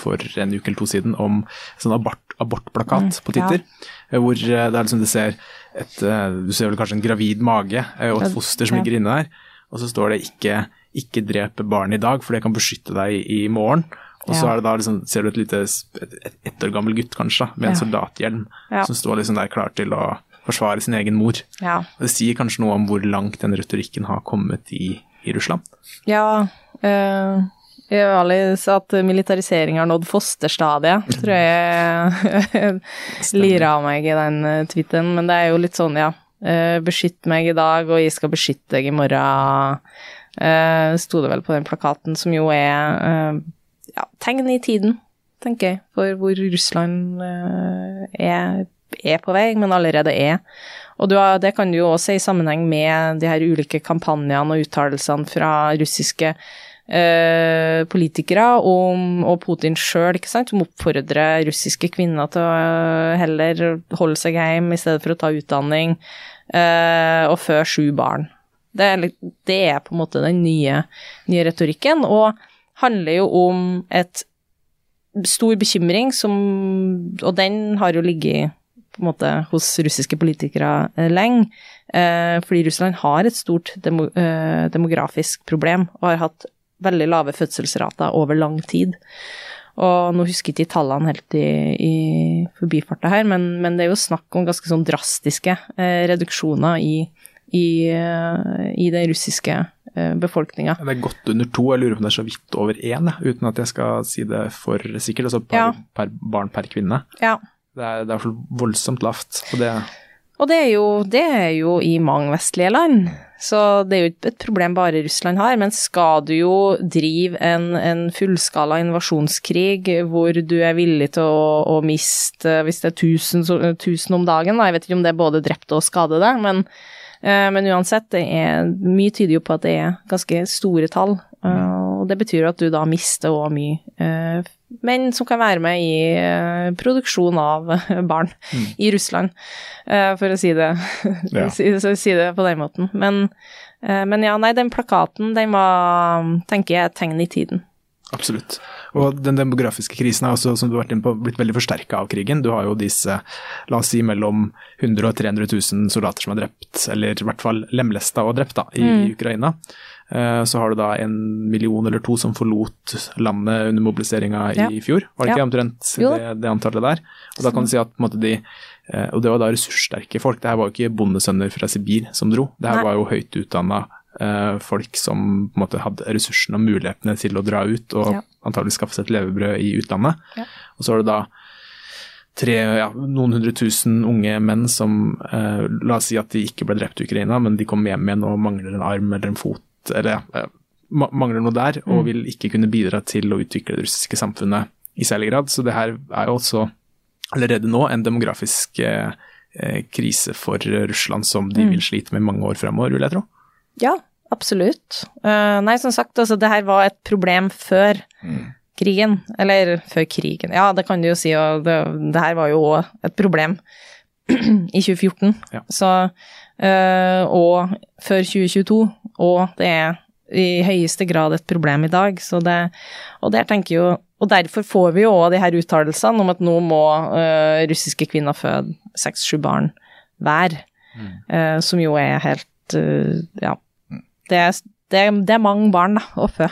Speaker 2: for en uke eller to siden om sånn abort, abortplakat mm, på Titter. Ja. Eh, hvor uh, det er liksom du ser et uh, Du ser vel kanskje en gravid mage og et foster som ligger inne der. Og så står det ikke 'ikke drep barn i dag, for det kan beskytte deg i, i morgen'. Og så er det da liksom, ser du et lite ett et år gammel gutt kanskje, med en soldathjelm, som står liksom der klar til å forsvare sin egen mor.
Speaker 4: Ja.
Speaker 2: Det sier kanskje noe om hvor langt den retorikken har kommet i, i Russland?
Speaker 4: Ja, øh, har aldri at militarisering har nådd fosterstadiet, tror jeg lirer av meg i den eh, tweeten. Men det er jo litt sånn, ja. Uh, beskytt meg i dag, og jeg skal beskytte deg i morgen. Uh, sto det vel på den plakaten, som jo er uh, ja, tegn i tiden, tenker jeg, for hvor Russland er er på vei, men allerede er. Og har, det kan du jo også se i sammenheng med de her ulike kampanjene og uttalelsene fra russiske eh, politikere om, og Putin sjøl, som oppfordrer russiske kvinner til å eh, heller holde seg hjemme i stedet for å ta utdanning eh, og føde sju barn. Det er, det er, på en måte den nye, nye retorikken, og handler jo om et stor bekymring som Og den har jo ligget på en måte hos russiske politikere eh, lenge. Eh, fordi Russland har et stort demo, eh, demografisk problem og har hatt veldig lave fødselsrater over lang tid. Og nå husker jeg ikke tallene helt i, i forbifarta her, men, men, det er jo snakk om ganske sånn drastiske eh, reduksjoner i, i, eh, i den russiske eh, befolkninga.
Speaker 2: Det er godt under to, jeg lurer på om det er så vidt over én, uten at jeg skal si det for sikkert. Altså per, ja. per barn per kvinne.
Speaker 4: Ja,
Speaker 2: det er, det er voldsomt lavt. Og det,
Speaker 4: og det er, jo, det er jo i mange vestlige land, så det er jo ikke et problem bare Russland har. Men skal du jo drive en, en fullskala invasjonskrig hvor du er villig til å, å miste, hvis det er 1000, 1000 om dagen, da, jeg vet ikke om det er både drepte og skadede, men, eh, men uansett, det er, mye tyder jo på at det er ganske store tall. Uh, og det betyr jo at du da mister òg mye uh, menn som kan være med i uh, produksjon av barn mm. i Russland, for å si det, ja. si, det, på den måten. Men, men, ja, nei, den plakaten, den var, tenker jeg, et tegn i tiden.
Speaker 2: Absolutt. Og den demografiske krisen er også, som du har vært inne på, blitt veldig forsterka av krigen. Du har jo disse, la oss si mellom 100 og 300 000 soldater som er drept, eller i hvert fall lemlesta og drept, da, i mm. Ukraina. Eh, så har du da en million eller to som forlot landet under mobiliseringa ja. i fjor. Var det ikke ja. omtrent det, det, antallet der? Og da kan du si at måte, de eh, Og det var da ressurssterke folk. Det her var jo ikke bondesønner fra Sibir som dro. Det her Nei. var jo høyt utdanna eh, folk som på en måte hadde ressursene og mulighetene til å dra ut og ja. antagelig skaffe seg et levebrød i utlandet. Og så var det da tre, ja, noen hundre tusen unge menn som eh, La oss si at de ikke ble drept i Ukraina, men de kom hjem igjen og mangler en arm eller en fot eller eh, mangler noe der, og mm. vil ikke kunne bidra til å utvikle det russiske samfunnet i særlig grad. Så det her er jo også allerede nå en demografisk eh, eh krise for Russland som de mm. vil slite med mange år fremover, vil jeg tro.
Speaker 4: Ja, absolutt. Uh, nei, som sagt, altså det her var et problem før mm. krigen. Eller før krigen, ja det kan du jo si, og det, det her var jo òg et problem i 2014. Ja. Så, øh, og før 2022 og det er i høyeste grad et problem i dag. Så det, og, der jo, og derfor får vi jo òg de her uttalelsene om at nå må uh, russiske kvinner føde seks-sju barn hver, mm. uh, som jo er helt uh, Ja. Det er, det, det er, mange barn da, å fø.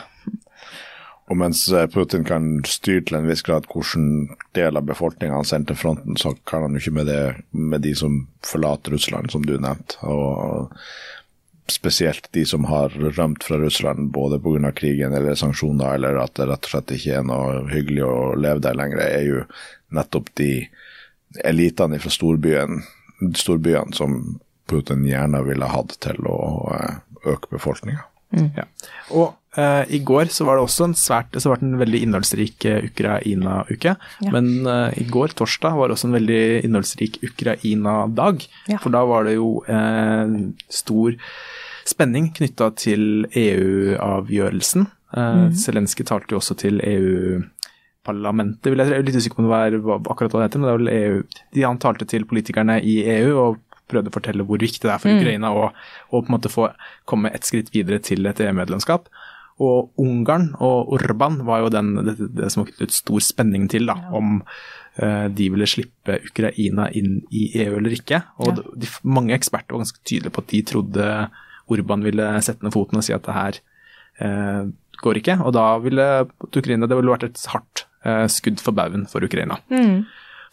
Speaker 3: Og mens Putin kan styre til en viss grad hvilken del av befolkninga han sender til fronten, så kan han jo ikke med det med de som forlater Russland, som du nevnte. Og spesielt de som har rømt fra Russland både pga. krigen eller sanksjoner, eller at det rett og slett ikke er noe hyggelig å leve der lenger, er jo nettopp de elitene fra storbyen, storbyene som Putin gjerne ville hatt til å eh, øke befolkninga.
Speaker 2: Mm. Ja. Og uh, i går så var det også en svært så var det en veldig innholdsrik uh, Ukraina-uke. Ja. Men uh, i går, torsdag, var det også en veldig innholdsrik Ukraina-dag. Ja. For da var det jo stor spenning knytta til EU-avgjørelsen. Mm. Zelenskyj talte jo også til EU-parlamentet, vil jeg si. Jeg er litt usikker på om det var akkurat hva det heter, men det er vel EU De, Han talte til politikerne i EU og prøvde å fortelle hvor viktig det er for mm. Ukraina å, på en måte få komme et skritt videre til et EU-medlemskap. Og Ungarn og Orban var jo den, det, det som var knyttet stor spenning til, da, ja. om uh, de ville slippe Ukraina inn i EU eller ikke. Og ja. de, mange eksperter var ganske tydelige på at de trodde Orban ville sette ned foten og si at det her eh, går ikke. Og da ville Ukraina Det ville vært et hardt eh, skudd for baugen for Ukraina. Mm.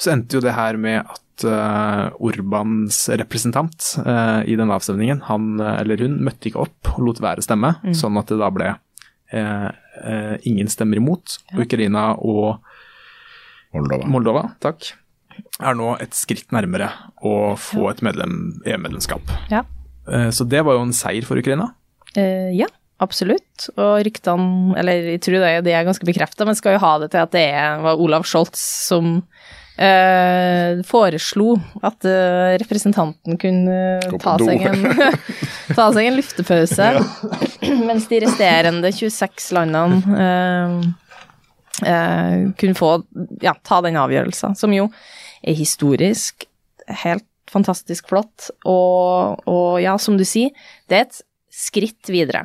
Speaker 2: Så endte jo det her med at uh, Orbans representant uh, i den avstemningen, han eller hun møtte ikke opp og lot være stemme, mm. sånn at det da ble uh, ingen stemmer imot. Ja. Ukraina og
Speaker 3: Moldova.
Speaker 2: Moldova takk, er nå et skritt nærmere å få et EU-medlemskap.
Speaker 4: Ja.
Speaker 2: Så det var jo en seier for Ukraina.
Speaker 4: ja. Absolutt. Og ryktene, eller jeg tror det, det er ganske bekrefta, men skal jo ha det til at det var Olav Scholz som Uh, foreslo at uh, representanten kunne ta seg, en, ta seg, en, luftepause, ja. mens de resterende 26 landene eh, eh, kunne få ja, ta den avgjørelsen, som jo er historisk, helt fantastisk flott, og, og ja, som du sier, det er et skritt videre.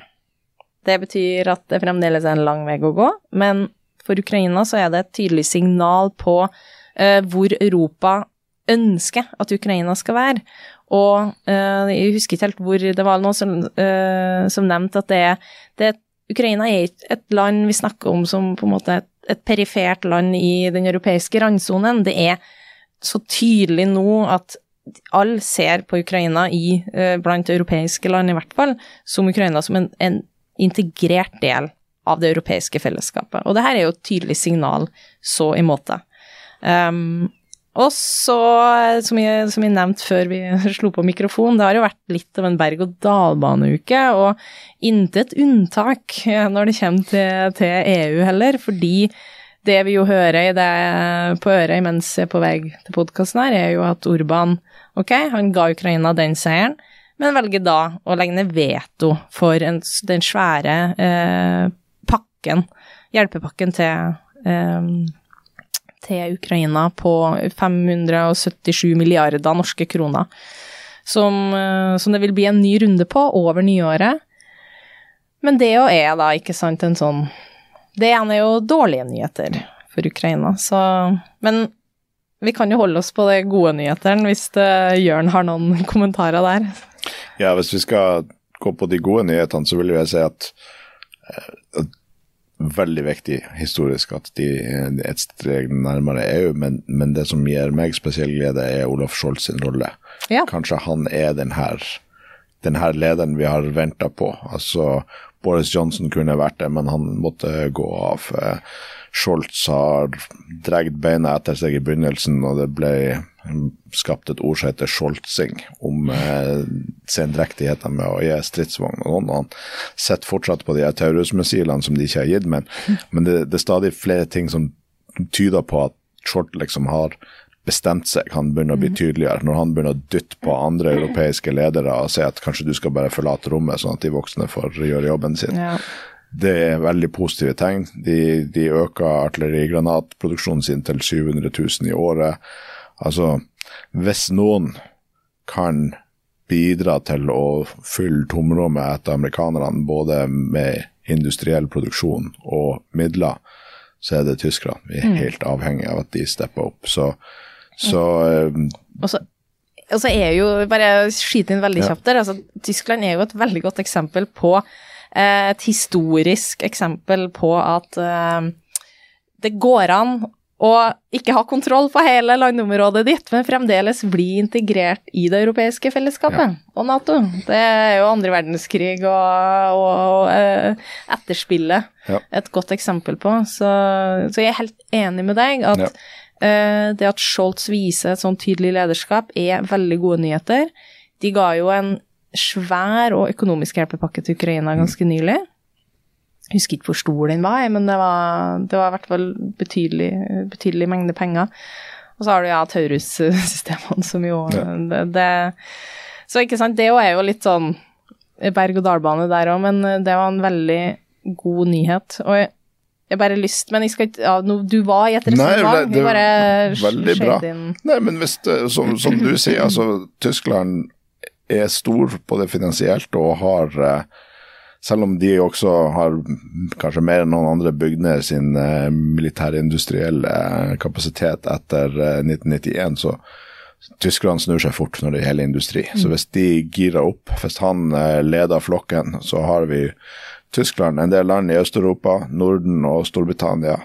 Speaker 4: Det betyr at det fremdeles er en lang vei å gå, men for Ukraina så er det et tydelig signal på uh, hvor Europa ønsker at Ukraina skal være. Og uh, jeg husker ikke helt hvor det var noen som, uh, som nevnte at det, det, Ukraina er ikke et land vi snakker om som på en måte et, et perifert land i den europeiske randsonen. Det er så tydelig nå at alle ser på Ukraina i, blant europeiske land i hvert fall, som Ukraina som en, en integrert del av det europeiske fellesskapet. Og det her er jo et tydelig signal så i måte. Um, og så, som jeg, som jeg nevnte før vi slo på mikrofon, det har jo vært litt av en berg-og-dal-bane-uke, og intet unntak når det kommer til, til, EU heller, fordi det vi jo hører det, på øret mens jeg er på vei til podkasten her, er jo at Urban, ok, han ga Ukraina den seieren, men velger da å legge ned veto for en, den svære eh, pakken, hjelpepakken til eh, til Ukraina på 577 milliarder norske kroner. Som, eh, som, det vil bli en ny runde på over nyåret. Men det jo er da ikke sant en sånn Det ene er jo dårlige nyheter for Ukraina, så Men vi kan jo holde oss på de gode nyhetene hvis det, Jørn har noen kommentarer der.
Speaker 3: Ja, hvis vi skal gå på de gode nyhetene, så vil jeg si at, at eh, veldig viktig historisk at de er et steg nærmere EU, men, men, det som gir meg spesiell glede, er Olaf Scholz sin rolle. Ja. Kanskje han er den her, den her lederen vi har venta på. Altså, Boris Johnson kunne vært det, men han måtte gå av. Scholz har dratt beina etter seg i begynnelsen, og det ble skapt et ord som heter scholzing, om eh, sendrektigheten med å gi stridsvogn og sånn. Han sitter fortsatt på de Taurus-missilene som de ikke har gitt, men, men det, det, er stadig flere ting som tyder på at Scholz liksom har bestemt seg, han begynner å bli mhm. tydeligere. Når han begynner å dytte på andre europeiske ledere og si at kanskje du skal bare forlate rommet, sånn at de voksne får gjøre jobben sin. Ja. Det er veldig positive tegn. De, de øker artillerigranatproduksjonen sin til 700 000 i året. Altså, hvis noen kan bidra til å fylle tomrommet etter amerikanerne, både med industriell produksjon og midler, så er det tyskerne. Vi er mm. helt avhengig av at de stepper opp. Så, så um,
Speaker 4: og så er jo, bare skyte inn veldig kjapt der, altså Tyskland er jo et veldig godt eksempel på eh, et historisk eksempel på at uh, det går an å ikke ha kontroll på hele landområdet ditt, men fremdeles bli integrert i det europeiske fellesskapet og Nato. Det er jo andre verdenskrig og, og, og eh, etterspillet
Speaker 3: Ja.
Speaker 4: et godt eksempel på. Så, så jeg er helt enig med deg at
Speaker 3: Ja.
Speaker 4: Eh, det at Scholz viser et sånn tydelig lederskap, er veldig gode nyheter. De ga jo en svær og økonomisk hjelpepakke til Ukraina ganske nylig. Jeg husker ikke hvor stor den var, men det var, det var i hvert fall betydelig, betydelig mengde penger. Og så har du ja Taurus-systemene som jo
Speaker 3: Ja.
Speaker 4: det, det Så ikke sant, det er jo litt sånn berg-og-dal-bane der òg, men det var en veldig god nyhet. Og jeg bare bare lyst Men jeg skal ikke ja, no, Du var i et
Speaker 3: Nei,
Speaker 4: resonnement.
Speaker 3: det-
Speaker 4: bare
Speaker 3: veldig bra.
Speaker 4: inn
Speaker 3: Nei, men hvis det, som, som du sier, altså Tyskland er stor på det finansielt og har eh, Selv om de også har kanskje mer enn noen andre bygd ned sin eh, militærindustrielle eh, kapasitet etter eh, 1991, så Tyskland snur seg fort når det gjelder industri. Så hvis de girer opp, hvis han eh, leder flokken, så har vi Tyskland, en del land i Øst-Europa, Norden og Storbritannia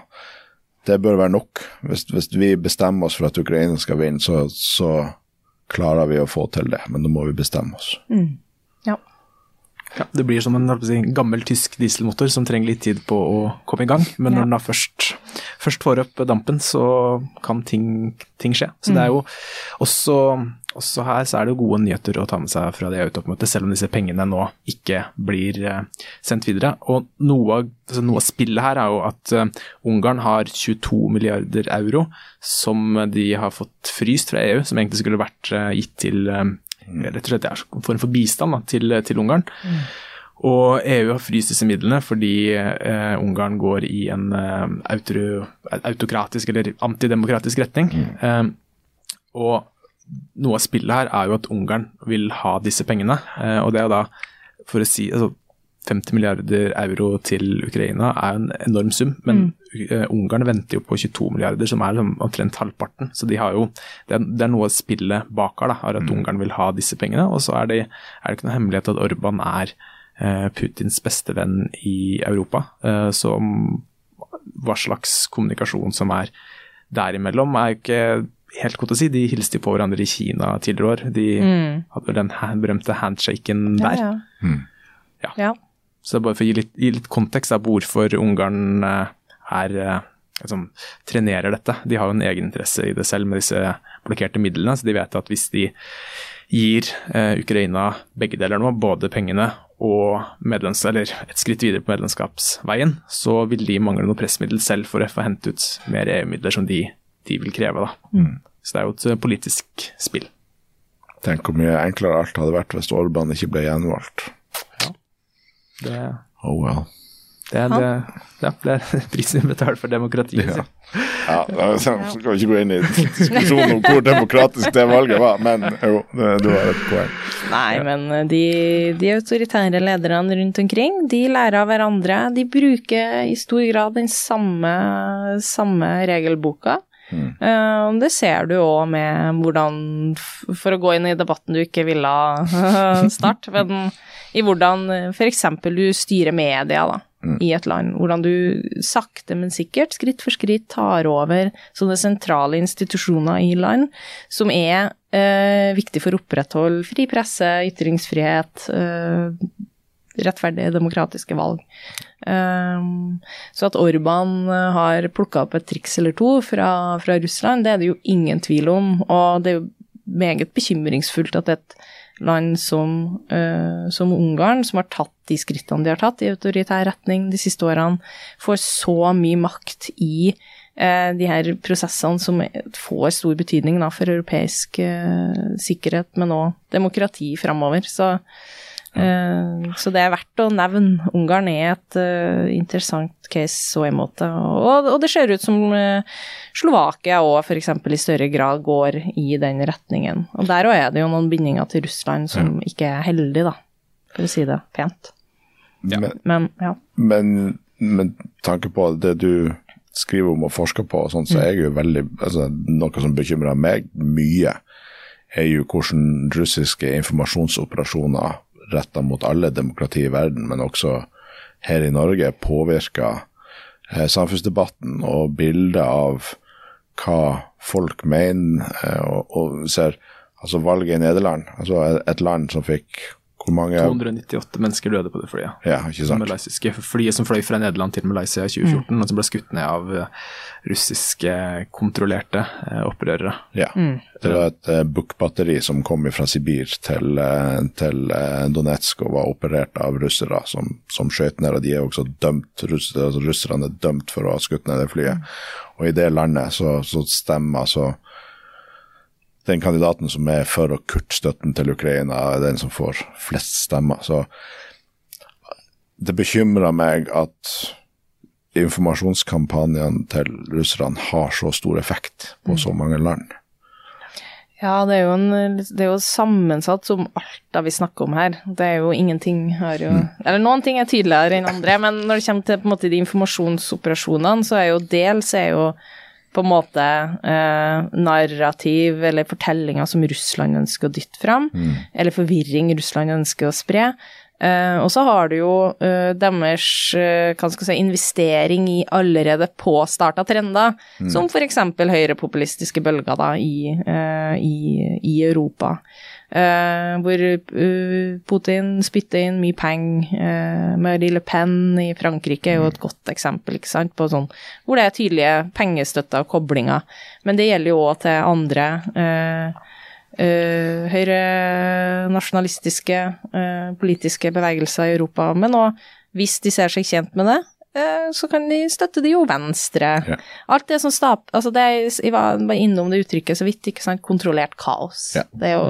Speaker 3: det bør være nok. Hvis, hvis vi bestemmer oss for at Ukraina skal vinne, så, så klarer vi å få til det, men da må vi bestemme oss.
Speaker 4: Ja.
Speaker 2: Ja, det blir som en gammel tysk dieselmotor som trenger litt tid på å komme i gang. Men når den da først, først får opp dampen, så kan ting, ting skje. Så det er jo også, også her så er det gode nyheter å ta med seg fra det EU-toppmøtet, selv om disse pengene nå ikke blir eh, sendt videre. Og noe, av- altså noe av spillet her er jo at eh, Ungarn har 22 milliarder euro som de har fått fryst fra EU, som egentlig skulle vært eh, gitt til rett og slett er en form for bistand da, til, til Ungarn. Og EU har fryst disse midlene fordi eh, Ungarn går i en eh, autoru- autokratisk eller antidemokratisk retning. Eh, og noe av spillet her er jo at Ungarn vil ha disse pengene. Eh, og det er da, for å si altså 50 milliarder euro til Ukraina er en enorm sum, men eh, Ungarn venter jo på 22 milliarder, som er liksom omtrent halvparten. Så de har jo, det er, det er noe spillet bak her, da, er at Ungarn vil ha disse pengene. Og så er det, er det ikke noe hemmelighet at Orban er eh, Putins beste venn i Europa. Eh, så hva slags kommunikasjon som er derimellom, er ikke helt godt å si. De hilste på hverandre i Kina tidligere år. De hadde vel den ha- berømte handshaken der.
Speaker 4: Ja, ja.
Speaker 2: Ja.
Speaker 4: ja.
Speaker 2: Så bare for å gi litt, gi litt kontekst på hvorfor Ungarn eh, er eh, liksom, trenerer dette. De har jo en egeninteresse i det selv med disse blokkerte midlene, så de vet at hvis de gir eh, Ukraina begge deler nå, både pengene og medlems, eller et skritt videre på medlemskapsveien, så vil de mangle noe pressmiddel selv for å få hente ut mer EU-midler som de, de vil kreve. Da. Så det er jo et eh, politisk spill.
Speaker 3: Tenk hvor mye enklere alt hadde vært hvis Orban ikke ble gjenvalgt.
Speaker 2: Det,
Speaker 3: Oh well.
Speaker 2: Det, er- det, ja, det er prisen vi betaler for demokratiet.
Speaker 3: Ja. Ja, så skal vi ikke gå inn i diskusjonen om hvor demokratisk det valget var, men jo, du har et poeng.
Speaker 4: Nei, men eh, de, de autoritære lederne rundt omkring, de lærer av hverandre. De bruker i stor grad den samme, samme regelboka. Eh, det ser du òg med hvordan For å gå inn i debatten du ikke ville starte, men i hvordan f.eks. du styrer media da, i et land. Hvordan du sakte, men sikkert, skritt for skritt, tar over sånne sentrale institusjoner i land som er eh, viktig for å opprettholde fri presse, ytringsfrihet, eh, rettferdige demokratiske valg. Um, så at Orban eh, har plukka opp et triks eller to fra, fra Russland, det er det jo ingen tvil om. Og det er jo meget bekymringsfullt at et land som, uh, som Ungarn, som har tatt de skrittene de har tatt i autoritær retning de siste årene, får så mye makt i uh, de her prosessene som får stor betydning da, for europeisk uh, sikkerhet, men òg demokrati framover. Så Eh, Så det er verdt å nevne. Ungarn er et eh, interessant case så i måte. Og, og det ser ut som eh, Slovakia òg f.eks. i større grad går i den retningen. Og der òg er det jo noen bindinger til Russland som ikke er heldig, da, for å si det pent.
Speaker 3: Men,
Speaker 4: Men ja.
Speaker 3: men med tanke på det du skriver om og forsker på, og sånt, så er jeg jo veldig altså, Noe som bekymrer meg mye, er jo hvordan russiske informasjonsoperasjoner retta mot alle demokrati i verden, men også her i Norge påvirker eh, samfunnsdebatten og bildet av hva folk mener, eh, og, og ser altså valget i Nederland, altså et land som fikk hvor mange
Speaker 2: 298 mennesker døde på det flyet.
Speaker 3: Ja, ikke sant.
Speaker 2: Malaysiske flyet som fløy fra Nederland til Malaysia i 2014,
Speaker 3: Mm.
Speaker 2: og som ble skutt ned av eh, russiske kontrollerte eh, opprørere.
Speaker 3: Ja. Det var et uh, bukkbatteri som kom fra Sibir til, uh, til uh, Donetsk og var operert av russere som, som skjøt ned. og De er også dømt, altså russerne er dømt for å ha skutt ned det flyet. Og i det landet så, så stemmer altså den kandidaten som er for å kutte støtten til Ukraina, er den som får flest stemmer. Så det bekymrer meg at informasjonskampanjene til russerne har så stor effekt på så mange land.
Speaker 4: Ja, det er, jo en, det er jo sammensatt som alt det vi snakker om her. Det er jo ingenting har jo Eller noen ting er tydeligere enn andre, men når det kommer til måte, de informasjonsoperasjonene, så er jo dels er jo på en måte eh, narrativ eller fortellinger som Russland ønsker å dytte fram, eller forvirring Russland ønsker å spre. Eh, og så har du jo eh, deres eh, si, investering i allerede påstarta trender, som f.eks. høyrepopulistiske bølger da, i, eh, i, i Europa. Eh, hvor eh, Putin spytter inn mye penger. Uh, Marie Le Pen i Frankrike er jo et godt eksempel ikke sant, på sånn, hvor det er tydelige pengestøtter og koblinger. Men det gjelder jo òg til andre. eh, uh, høyre nasjonalistiske uh, politiske bevegelser i Europa. Men òg, hvis de ser seg tjent med det, så kan de støtte de jo venstre.
Speaker 3: Ja.
Speaker 4: Alt det som stap... Altså, det jeg var bare innom det uttrykket så vidt, ikke sant, kontrollert kaos.
Speaker 3: Ja.
Speaker 4: Det er jo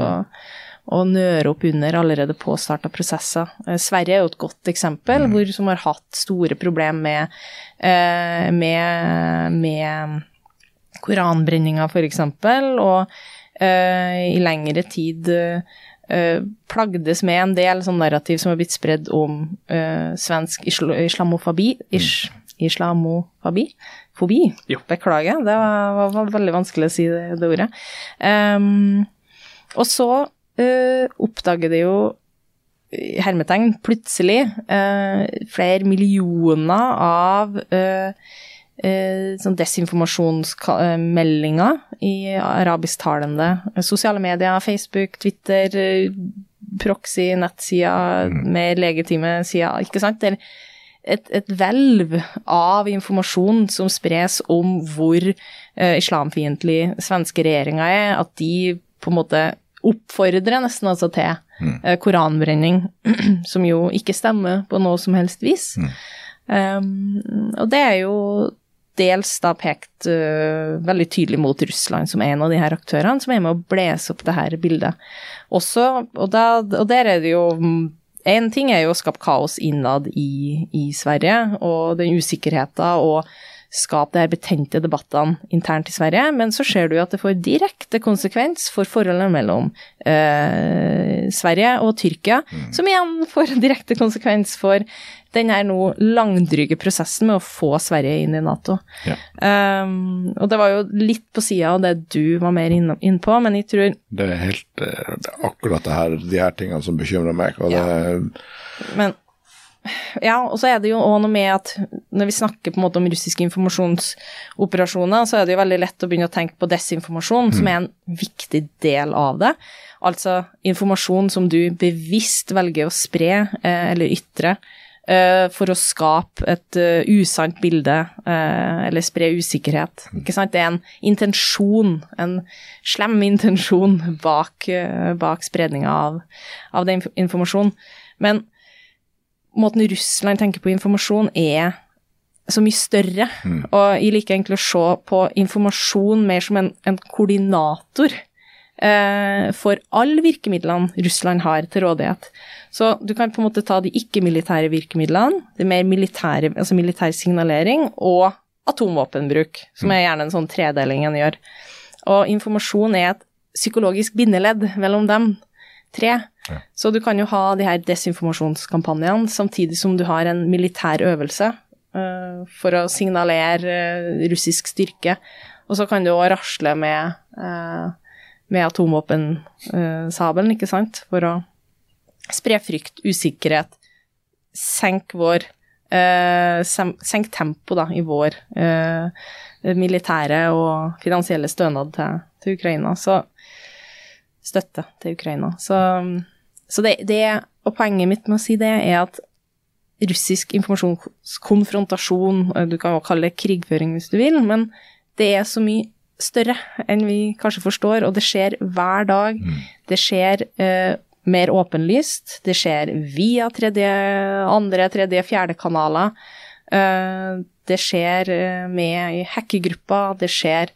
Speaker 4: å nøre opp under allerede påstarta prosesser. Eh, Sverige er jo et godt eksempel, hvor, som har hatt store problemer med, eh, med, med koranbrenninga, for eksempel, og eh, i lengre tid eh, plagdes med en del sånn narrativ som har blitt spredd om uh, svensk isl islamofobi. Ish, islamofobi? Fobi?
Speaker 2: Jo.
Speaker 4: Beklager, det var, var veldig vanskelig å si det, det ordet. Um, og så uh, oppdager det jo hermetegn plutselig flere millioner av eh, eh, sånn desinformasjonsmeldinger i arabisktalende sosiale medier, Facebook, Twitter, eh, proxy, nettsider, mer legitime sider, ikke sant? Det er et, et hvelv av informasjon som spres om hvor eh, islamfiendtlig svenske regjeringa er, at de på en måte oppfordrer nesten altså til eh, koranbrenning, som jo ikke stemmer på noe som helst vis. Um, og det er jo dels da pekt uh, veldig tydelig mot Russland som en av de her aktørene, som er med å blåse opp det her bildet. Også, og, da, og der er det jo En ting er jo å skape kaos innad i, i Sverige, og den usikkerheten og skape de her betente debattene internt i Sverige, men så ser du jo at det får direkte konsekvens for forholdet mellom uh, Sverige og Tyrkia, som igjen får direkte konsekvens for den her nå langdryge prosessen med å få Sverige inn i Nato.
Speaker 3: Ja.
Speaker 4: Um, og det var jo litt på sida av det du var mer inne inn på, men jeg tror
Speaker 3: Det er helt eh, det er akkurat det her, de her tingene som bekymrer meg. og
Speaker 4: Ja. Men ja, og så er det jo òg noe med at når vi snakker på en måte om russiske informasjonsoperasjoner, så er det jo veldig lett å begynne å tenke på desinformasjon, som er en viktig del av det. Altså informasjon som du bevisst velger å spre eh, eller ytre for å skape et eh, usant bilde eh, eller spre usikkerhet. Ikke sant? Det er en intensjon, en slem intensjon bak, eh, bak spredninga av, av den informasjonen. Men måten Russland tenker på informasjon er så mye større, og jeg liker egentlig å se på informasjon mer som en, en koordinator eh, for alle virkemidlene Russland har til rådighet. Så du kan på en måte ta de ikke-militære virkemidlene, det mer militære, altså militær signalering, og atomvåpenbruk, som er gjerne en sånn tredeling en gjør. Og informasjon er et psykologisk bindeledd mellom dem tre. Så du kan jo ha de her desinformasjonskampanjene samtidig som du har en militær øvelse uh, for å signalere uh, russisk styrke. Og så kan du òg rasle med, uh, med atomvåpensabelen, ikke sant, for å spre frykt, usikkerhet, senk vår eh, Senk tempo da, i vår eh, militære og finansielle stønad til, til Ukraina. Så støtte til Ukraina. Så, så det, det Og poenget mitt med å si det er at russisk informasjonskonfrontasjon, eh, du kan jo kalle det krigføring hvis du vil, men det er så mye større enn vi kanskje forstår, og det skjer hver dag. Det skjer eh, mer åpenlyst, det skjer via 3D, andre, tredje, fjerde kanaler. Eh, det skjer eh, med i hackergrupper, det skjer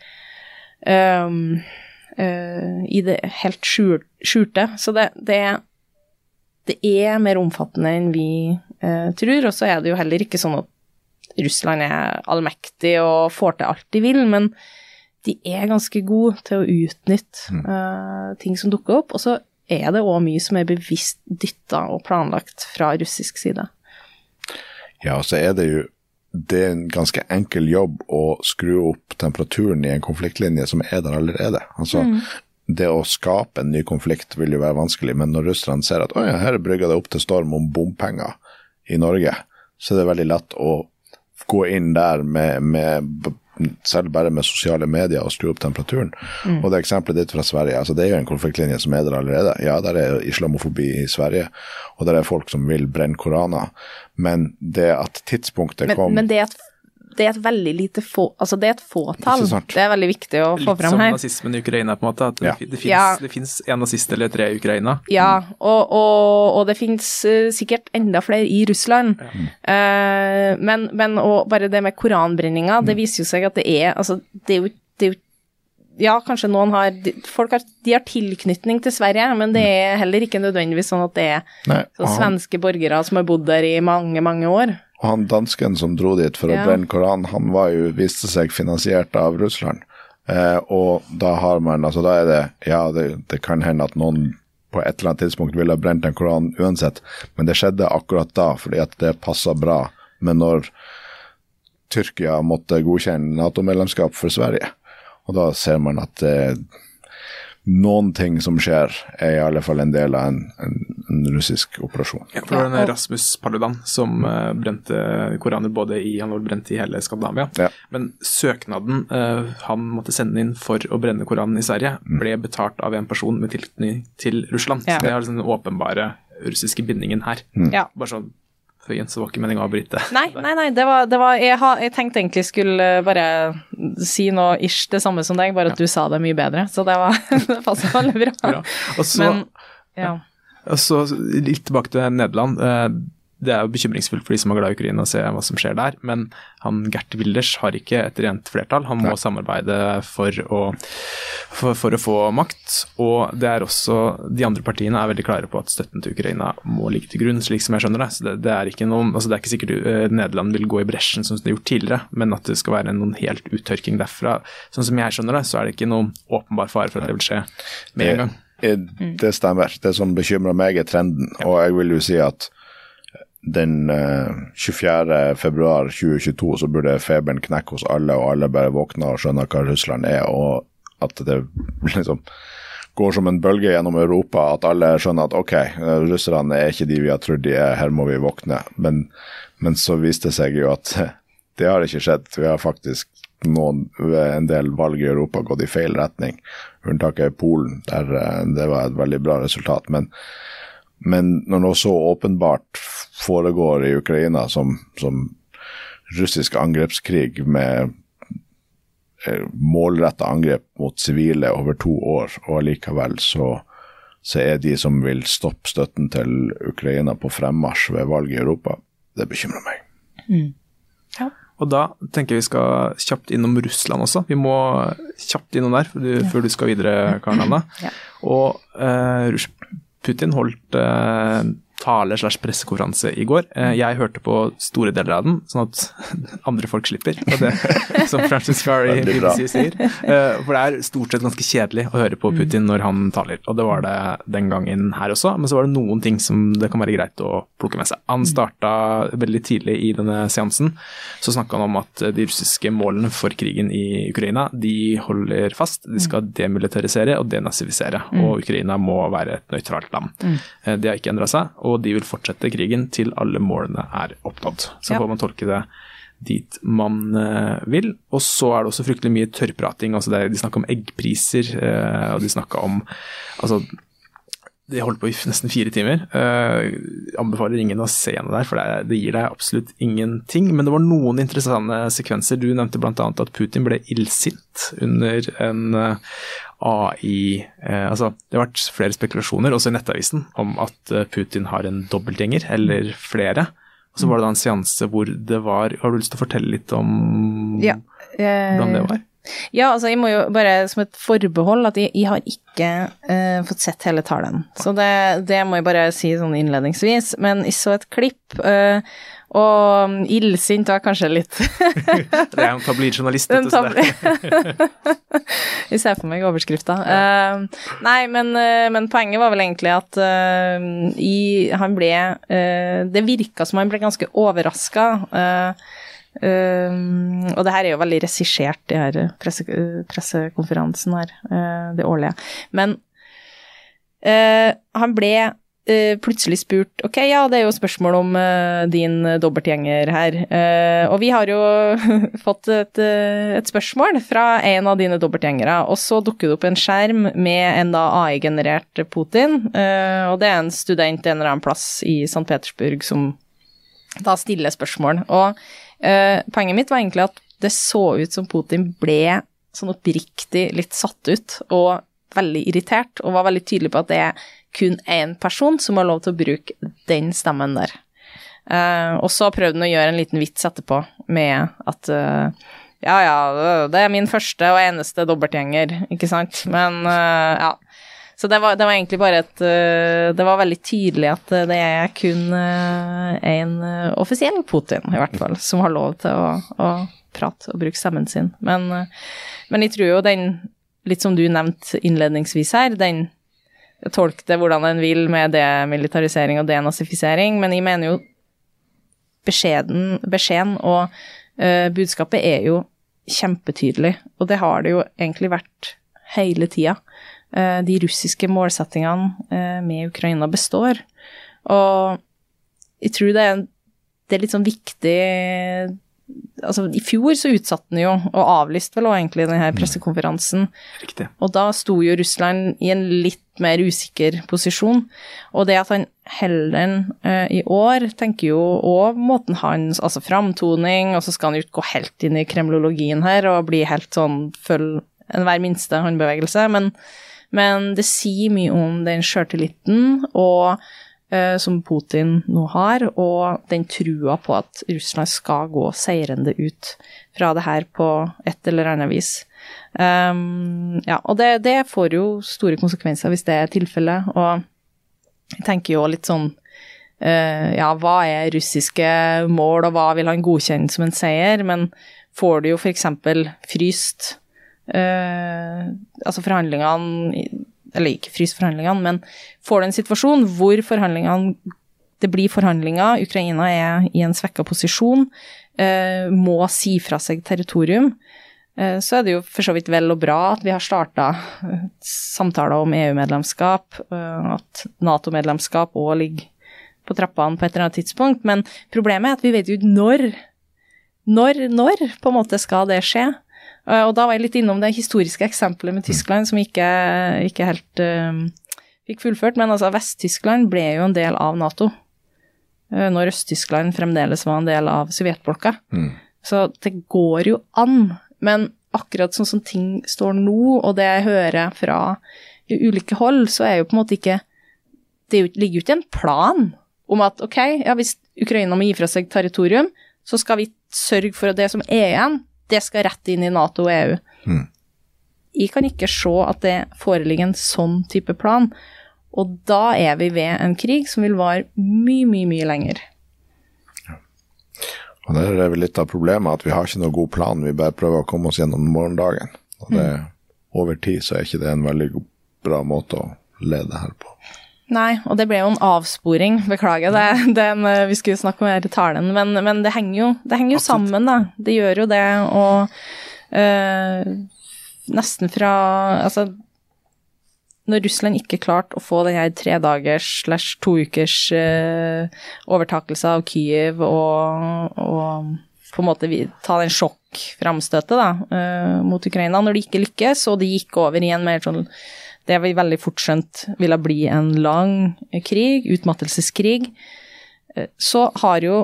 Speaker 4: um, uh, i det helt skjulte. Så det, det, det er mer omfattende enn vi uh, tror, og så er det jo heller ikke sånn at Russland er allmektig og får til alt de vil, men de er ganske gode til å utnytte uh, ting som dukker opp. Og så er det òg mye som er bevisst dytta og planlagt fra russisk side.
Speaker 3: Ja, og så er det jo det er en ganske enkel jobb å skru opp temperaturen i en konfliktlinje som er der allerede. Altså, Det å skape en ny konflikt vil jo være vanskelig, men når russerne ser at ja, her brygger det opp til storm om bompenger i Norge, så er det veldig lett å gå inn der med, med selv bare med sosiale medier og skru opp temperaturen. Og det eksempelet ditt fra Sverige, altså det er jo en konfliktlinje som er der allerede. Ja, der er islamofobi i Sverige, og der er folk som vil brenne koraner. Men det at tidspunktet
Speaker 4: Men,
Speaker 3: kom
Speaker 4: men det, et, det er et veldig lite få Altså, det er et fåtall. Det er veldig viktig å få
Speaker 2: Litt
Speaker 4: fram
Speaker 2: som nazismen i Ukraina, på en måte. At det,
Speaker 3: Ja.
Speaker 2: det,
Speaker 4: Ja.
Speaker 2: det finnes en nazist eller tre i Ukraina.
Speaker 4: Ja, og, og, og det finnes uh, sikkert enda flere i Russland. Eh, men, men og bare det med koranbrenninga, det viser jo seg at det er Altså, det er jo, det er jo ja, kanskje noen har Folk har, de har tilknytning til Sverige, men det er heller ikke nødvendigvis sånn at det er
Speaker 3: Nei,
Speaker 4: svenske borgere som har bodd der i mange, mange år.
Speaker 3: Og han dansken som dro dit for å
Speaker 4: Ja.
Speaker 3: brenne koranen, han var jo, viste seg finansiert av Russland. Eh, og da har man Altså, da er det Ja, det, det kan hende at noen på et eller annet tidspunkt ville ha brent en koran uansett, men det skjedde akkurat da fordi at det passa bra. Men når Tyrkia måtte godkjenne Nato-medlemskap for Sverige, og da ser man at det, noen ting som skjer, er i alle fall en del av en, en, en russisk operasjon.
Speaker 2: Ja, for den Rasmus Paludan som uh, brente koraner både i Han var brent i hele Skandinavia.
Speaker 3: Ja.
Speaker 2: Men søknaden uh, han måtte sende inn for å brenne Koranen i Sverige, ble betalt av en person med tilknytning til Russland.
Speaker 4: Ja.
Speaker 2: Så det er liksom den åpenbare russiske bindingen her.
Speaker 4: Ja.
Speaker 2: Bare sånn føyen, så var ikke meningen å avbryte.
Speaker 4: Nei, nei, nei, det var, det var jeg, ha, jeg tenkte egentlig skulle bare si noe ish det samme som deg, bare at du sa det mye bedre. Så det var det passet veldig bra.
Speaker 2: Bra. Og så,
Speaker 4: Men ja.
Speaker 2: og så litt tilbake til Nederland. Det er jo bekymringsfullt for de som er glad i Ukraina å se hva som skjer der, men han Gert Wilders har ikke et rent flertall. Han må
Speaker 3: Nei.
Speaker 2: samarbeide for å, for, for å få makt. Og det er også De andre partiene er veldig klare på at støtten til Ukraina må ligge til grunn, slik som jeg skjønner det. Så det, det er ikke noen, altså det er ikke sikkert uh, Nederland vil gå i bresjen som de har gjort tidligere, men at det skal være noen helt uttørking derfra. Sånn som jeg skjønner det, så er det ikke noen åpenbar fare for at det vil skje med en gang.
Speaker 3: Det stemmer. Det som bekymrer meg, er trenden. Og jeg vil jo si at den eh, 24. februar 2022 så burde feberen knekke hos alle, og alle bare våkne og skjønne hva Russland er, og at det liksom går som en bølge gjennom Europa, at alle skjønner at ok, eh, russerne er ikke de vi har trodd de er, her må vi våkne. Men, men så viste det seg jo at det har ikke skjedd. Vi har faktisk noen, en del valg i Europa gått i feil retning. Unntaket er Polen, der eh, det var et veldig bra resultat. Men, men når noe så åpenbart foregår i Ukraina som, som russisk angrepskrig med eh, målretta angrep mot sivile over to år, og allikevel så, så er de som vil stoppe støtten til Ukraina på fremmarsj ved valg i Europa, det bekymrer meg.
Speaker 2: Og da tenker jeg vi skal kjapt innom Russland også. Vi må kjapt innom der før du, før du skal videre, Karen Anna.
Speaker 4: Ja.
Speaker 2: Og eh, Putin holdt eh, tale slash pressekonferanse i går. Eh, jeg hørte på store deler av den, sånn at andre folk slipper. Det, som Francis i BBC sier. Eh, for det er stort sett ganske kjedelig å høre på Putin når han taler. Og det var det den gangen her også, men så var det noen ting som det kan være greit å plukke med seg. Han starta veldig tidlig i denne seansen. Så snakka han om at de russiske målene for krigen i Ukraina, de holder fast. De skal demilitarisere og denazifisere. Og Ukraina må være et nøytralt land. Eh, Det har ikke endra seg. Og de vil fortsette krigen til alle målene er oppnådd. Så
Speaker 4: Ja.
Speaker 2: får man tolke det dit man eh, vil. Og så er det også fryktelig mye tørrprating. altså det, De snakker om eggpriser, eh, og de snakka om altså de holdt på i nesten fire timer. Uh, anbefaler ingen å se henne der, for det, det gir deg absolutt ingenting. Men det var noen interessante sekvenser. Du nevnte bl.a. at Putin ble illsint under en uh, AI eh, Altså, det har vært flere spekulasjoner, også i Nettavisen, om at uh, Putin har en dobbeltgjenger, eller flere. Og så var det da en seanse hvor det var Har du lyst til å fortelle litt om
Speaker 4: Ja. eh,
Speaker 2: hvordan det var?
Speaker 4: Ja, altså jeg må jo bare som et forbehold at jeg, jeg har ikke eh, fått sett hele talen. Så det, det må jeg bare si sånn innledningsvis. Men jeg så et klipp, eh, og illsint var kanskje litt
Speaker 2: Det er en tabloidjournalist. dette. det-
Speaker 4: Jeg ser for meg overskrifta. Eh, nei, men, uh, men poenget var vel egentlig at uh, i, han ble eh, Det virka som han ble ganske overraska. og det her er jo veldig regissert, de her presse, pressekonferansen her, det årlige. Men han ble plutselig spurt Ok, ja, det er jo spørsmål om eh, din dobbeltgjenger her. Eh, og vi har jo fått et, eh, et spørsmål fra en av dine dobbeltgjengere, og så dukker det opp en skjerm med en da AI-generert Putin, eh, og det er en student en eller annen plass i St. Petersburg som da stiller spørsmål. Og eh, poenget mitt var egentlig at det så ut som Putin ble sånn oppriktig litt satt ut og veldig irritert, og var veldig tydelig på at det er kun én person som har lov til å bruke den stemmen der. Uh, og så prøvde han å gjøre en liten vits etterpå med at uh, ja, ja, det er min første og eneste dobbeltgjenger, ikke sant, men uh, ja. Så det var, det var egentlig bare et Det var veldig tydelig at det er kun en offisiell Putin, i hvert fall, som har lov til å, å prate og bruke stemmen sin. Men, men jeg tror jo den, litt som du nevnte innledningsvis her, den Tolk det hvordan en vil med demilitarisering og denazifisering, men jeg mener jo beskjeden, beskjeden og uh, budskapet er jo kjempetydelig, og det har det jo egentlig vært hele tida. Uh, de russiske målsettingene uh, med Ukraina består, og jeg tror det er, det er litt sånn viktig Altså, i fjor så utsatte den jo, og avlyste vel også egentlig denne pressekonferansen.
Speaker 2: Riktig.
Speaker 4: Og da sto jo Russland i en litt mer usikker posisjon. Og det at han heller uh, i år tenker jo òg måten hans Altså framtoning, og så skal han jo ikke gå helt inn i kremlologien her og bli helt sånn følge enhver minste håndbevegelse, men, men det sier mye om den sjøltilliten og som Putin nå har, og den trua på at Russland skal gå seirende ut fra det her på et eller annet vis. Um, ja, og det, det får jo store konsekvenser hvis det er tilfellet, og jeg tenker jo litt sånn uh, ja, hva er russiske mål, og hva vil han godkjenne som en seier, men får du jo f.eks. fryst uh, altså forhandlingene Eller ikke frys forhandlingene, men får du en situasjon hvor forhandlingene det blir forhandlinger, Ukraina er i en svekka posisjon, eh, må si fra seg territorium, eh, så er det jo for så vidt vel og bra at vi har starta samtaler om EU-medlemskap, eh, at Nato-medlemskap òg ligger på trappene på et eller annet tidspunkt, men problemet er at vi vet jo når. Når, når på en måte skal det skje? Eh, Og da var jeg litt innom det historiske eksempelet med Tyskland, som ikke, ikke helt uh, fikk fullført. Men altså, Vest-Tyskland ble jo en del av Nato, uh, når Øst-Tyskland fremdeles var en del av sovjetblokka. Så det går jo an. Men akkurat sånn som ting står nå, og det jeg hører fra ulike hold, så er jo på en måte ikke Det er ligger jo ikke en plan om at ok, ja, hvis Ukraina må gi fra seg territorium, så skal vi sørge for at det som er igjen, det skal rett inn i Nato og EU. Jeg kan ikke se at det foreligger en sånn type plan, og da er vi ved en krig som vil vare mye, mye, mye lenger.
Speaker 3: Og Der er vel litt av problemet at vi har ikke noe god plan, vi bare prøver å komme oss gjennom morgendagen. Og det, over tid så er ikke det en veldig bra måte å lede her på.
Speaker 4: Nei, og det ble jo en avsporing, beklager det, den, vi skulle snakke om her i talen, men, men det henger jo, det henger jo sammen, da. Det gjør jo det, og øh, nesten fra Altså, når Russland ikke klarte å få den her tredagers slash to ukers øh, overtakelse av Kyiv og, og, på en måte ta den sjokkframstøtet da, eh, mot Ukraina, når de ikke lykkes, og det gikk over i en mer sånn det vi veldig fort skjønt ville bli en lang krig, utmattelseskrig, eh, så har jo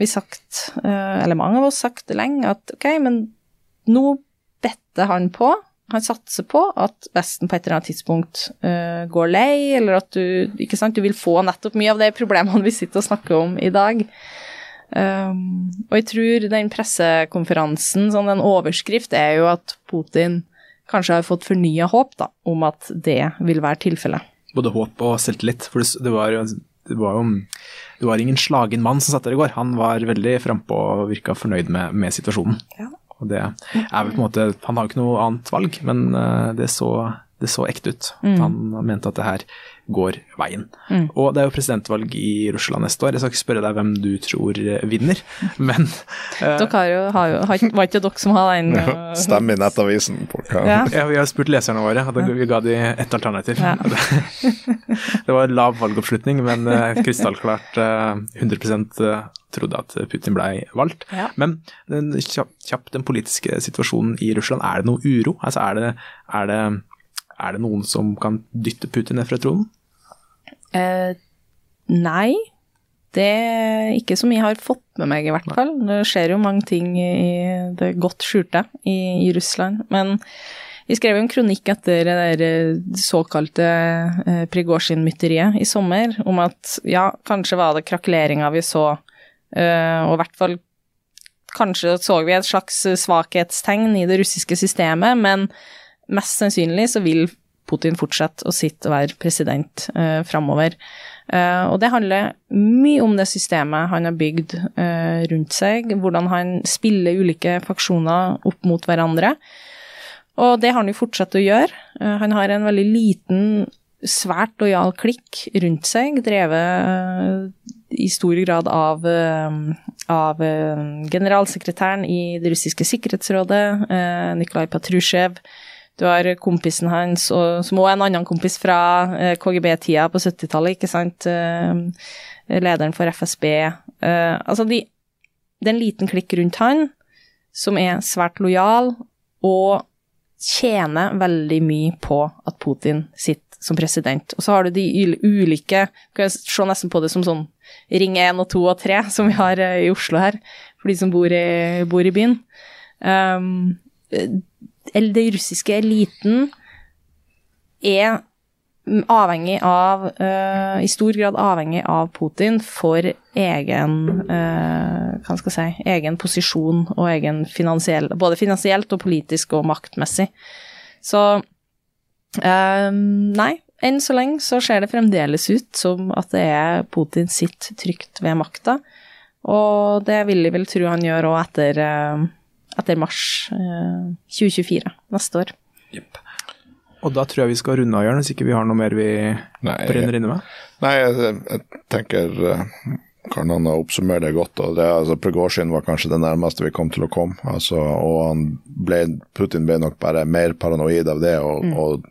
Speaker 4: vi sagt, eh, eller mange av oss sagt lenge, at ok, men nå better han på han satser på at Vesten på et eller annet tidspunkt uh, går lei, eller at du ikke sant, du vil få nettopp mye av de problemene vi sitter og snakker om i dag. Um, og jeg tror den pressekonferansen, sånn en overskrift, er jo at Putin kanskje har fått fornya håp da, om at det vil være tilfellet.
Speaker 2: Både håp og selvtillit. For det var jo det var jo det var ingen slagen mann som satt der i går. Han var veldig frampå og virka fornøyd med, med situasjonen. Ja. Og det er vel på en måte Han har jo ikke noe annet valg, men eh, det så, det så ekte ut. Mm. Han mente at det her går veien. Mm. Og det er jo presidentvalg i Russland neste år. Jeg skal ikke spørre deg hvem du tror vinner, men
Speaker 4: uh, Dere har jo, har jo Var ikke dere som har den uh,
Speaker 3: Stem i Nettavisen.
Speaker 2: Ja. ja. vi har spurt leserne våre, og vi ga de ett alternativ. Ja. det var lav valgoppslutning, men uh, krystallklart uh, 100% trodde at Putin ble valgt. Ja. Men den, kjapt, kjapp, den politiske situasjonen i Russland, er det noe uro? Altså, er, det, er, det, er det noen som kan dytte Putin ned fra tronen?
Speaker 4: Eh, nei. Det er ikke som jeg har fått med meg, i hvert fall. Det skjer jo mange ting i det godt skjulte i, i Russland. Men vi skrev en kronikk etter det der eh, såkalte eh, Prigozjin-mytteriet i sommer, om at ja, kanskje var det krakeleringa vi så eh, og i hvert fall Kanskje så vi et slags svakhetstegn i det russiske systemet, men mest sannsynlig så vil Putin fortsette å sitte og være president uh, framover. Uh, og det handler mye om det systemet han har bygd uh, rundt seg, hvordan han spiller ulike faksjoner opp mot hverandre. Og det har han jo fortsatt å gjøre. Uh, han har en veldig liten, svært lojal klikk rundt seg, drevet i stor grad av, eh, av eh, generalsekretæren i det russiske sikkerhetsrådet, eh, Nikolai Patrusjev. Du har kompisen hans, og, som også er en annen kompis fra KGB-tida på 70-tallet, ikke sant. Lederen for FSB. Altså, de, det er en liten klikk rundt han som er svært lojal, og tjener veldig mye på at Putin sitter som president. Og så har du de ulike Du Kan se nesten på det som sånn Ring 1 og 2 og 3, som vi har eh, i Oslo her, for de som bor i, bor i byen. Um, den russiske eliten er avhengig av uh, I stor grad avhengig av Putin for egen uh, Hva skal jeg si Egen posisjon og egen finansiell Både finansielt og politisk og maktmessig. Så uh, Nei, enn så lenge så ser det fremdeles ut som at det er Putin sitt trygt ved makta. Og det vil jeg vel tro han gjør òg etter, eh, etter, mars 2024, eh, neste år.
Speaker 2: Yep. Og da tror jeg vi skal runde av, Jørn, hvis ikke vi har noe mer vi Nei, brenner inne med?
Speaker 3: Nei, jeg, jeg tenker eh, kan han oppsummere det godt. og det, altså, Prigozjin var kanskje det nærmeste vi kom til å komme. Altså, og ble, Putin ble nok bare mer paranoid av det. og, mm. og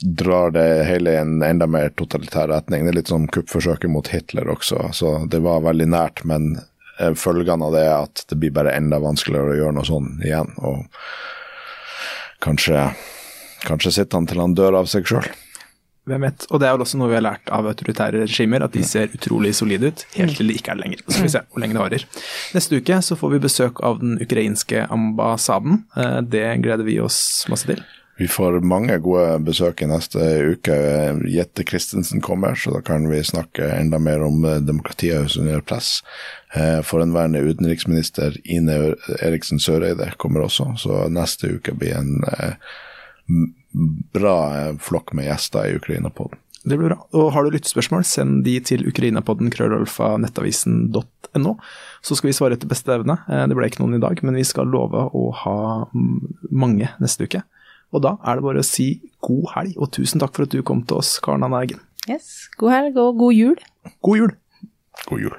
Speaker 3: drar det hele i en enda mer totalitær retning. Det er litt som kuppforsøket mot Hitler også. Så det var veldig nært, men følgene av det er at det blir bare enda vanskeligere å gjøre noe sånn igjen. Og kanskje, kanskje sitter han til han dør av seg sjøl.
Speaker 2: Hvem vet. Og det er vel også noe vi har lært av autoritære regimer, at de ser utrolig solide ut, helt til de ikke er det lenger. Så skal vi se hvor lenge det varer. Neste uke så får vi besøk av den ukrainske ambassaden. Eh, det gleder vi oss masse til.
Speaker 3: Vi får mange gode besøk i neste uke. Jette Christensen kommer, så da kan vi snakke enda mer om eh, demokratiet under press. Eh, Forhenværende utenriksminister Ine Eriksen Søreide kommer også, så neste uke blir en eh, bra flokk med gjester i Ukraina-podden.
Speaker 2: Det blir bra. Og har du lyttespørsmål, send de til ukrainapodden krøllalfa nettavisen.no, så skal vi svare etter beste evne. Det ble ikke noen i dag, men vi skal love å ha mange neste uke. Og da er det bare å si god helg, og tusen takk for at du kom til oss, Karen Anne Eggen.
Speaker 4: Yes, god helg og god jul.
Speaker 2: God jul.
Speaker 3: God jul.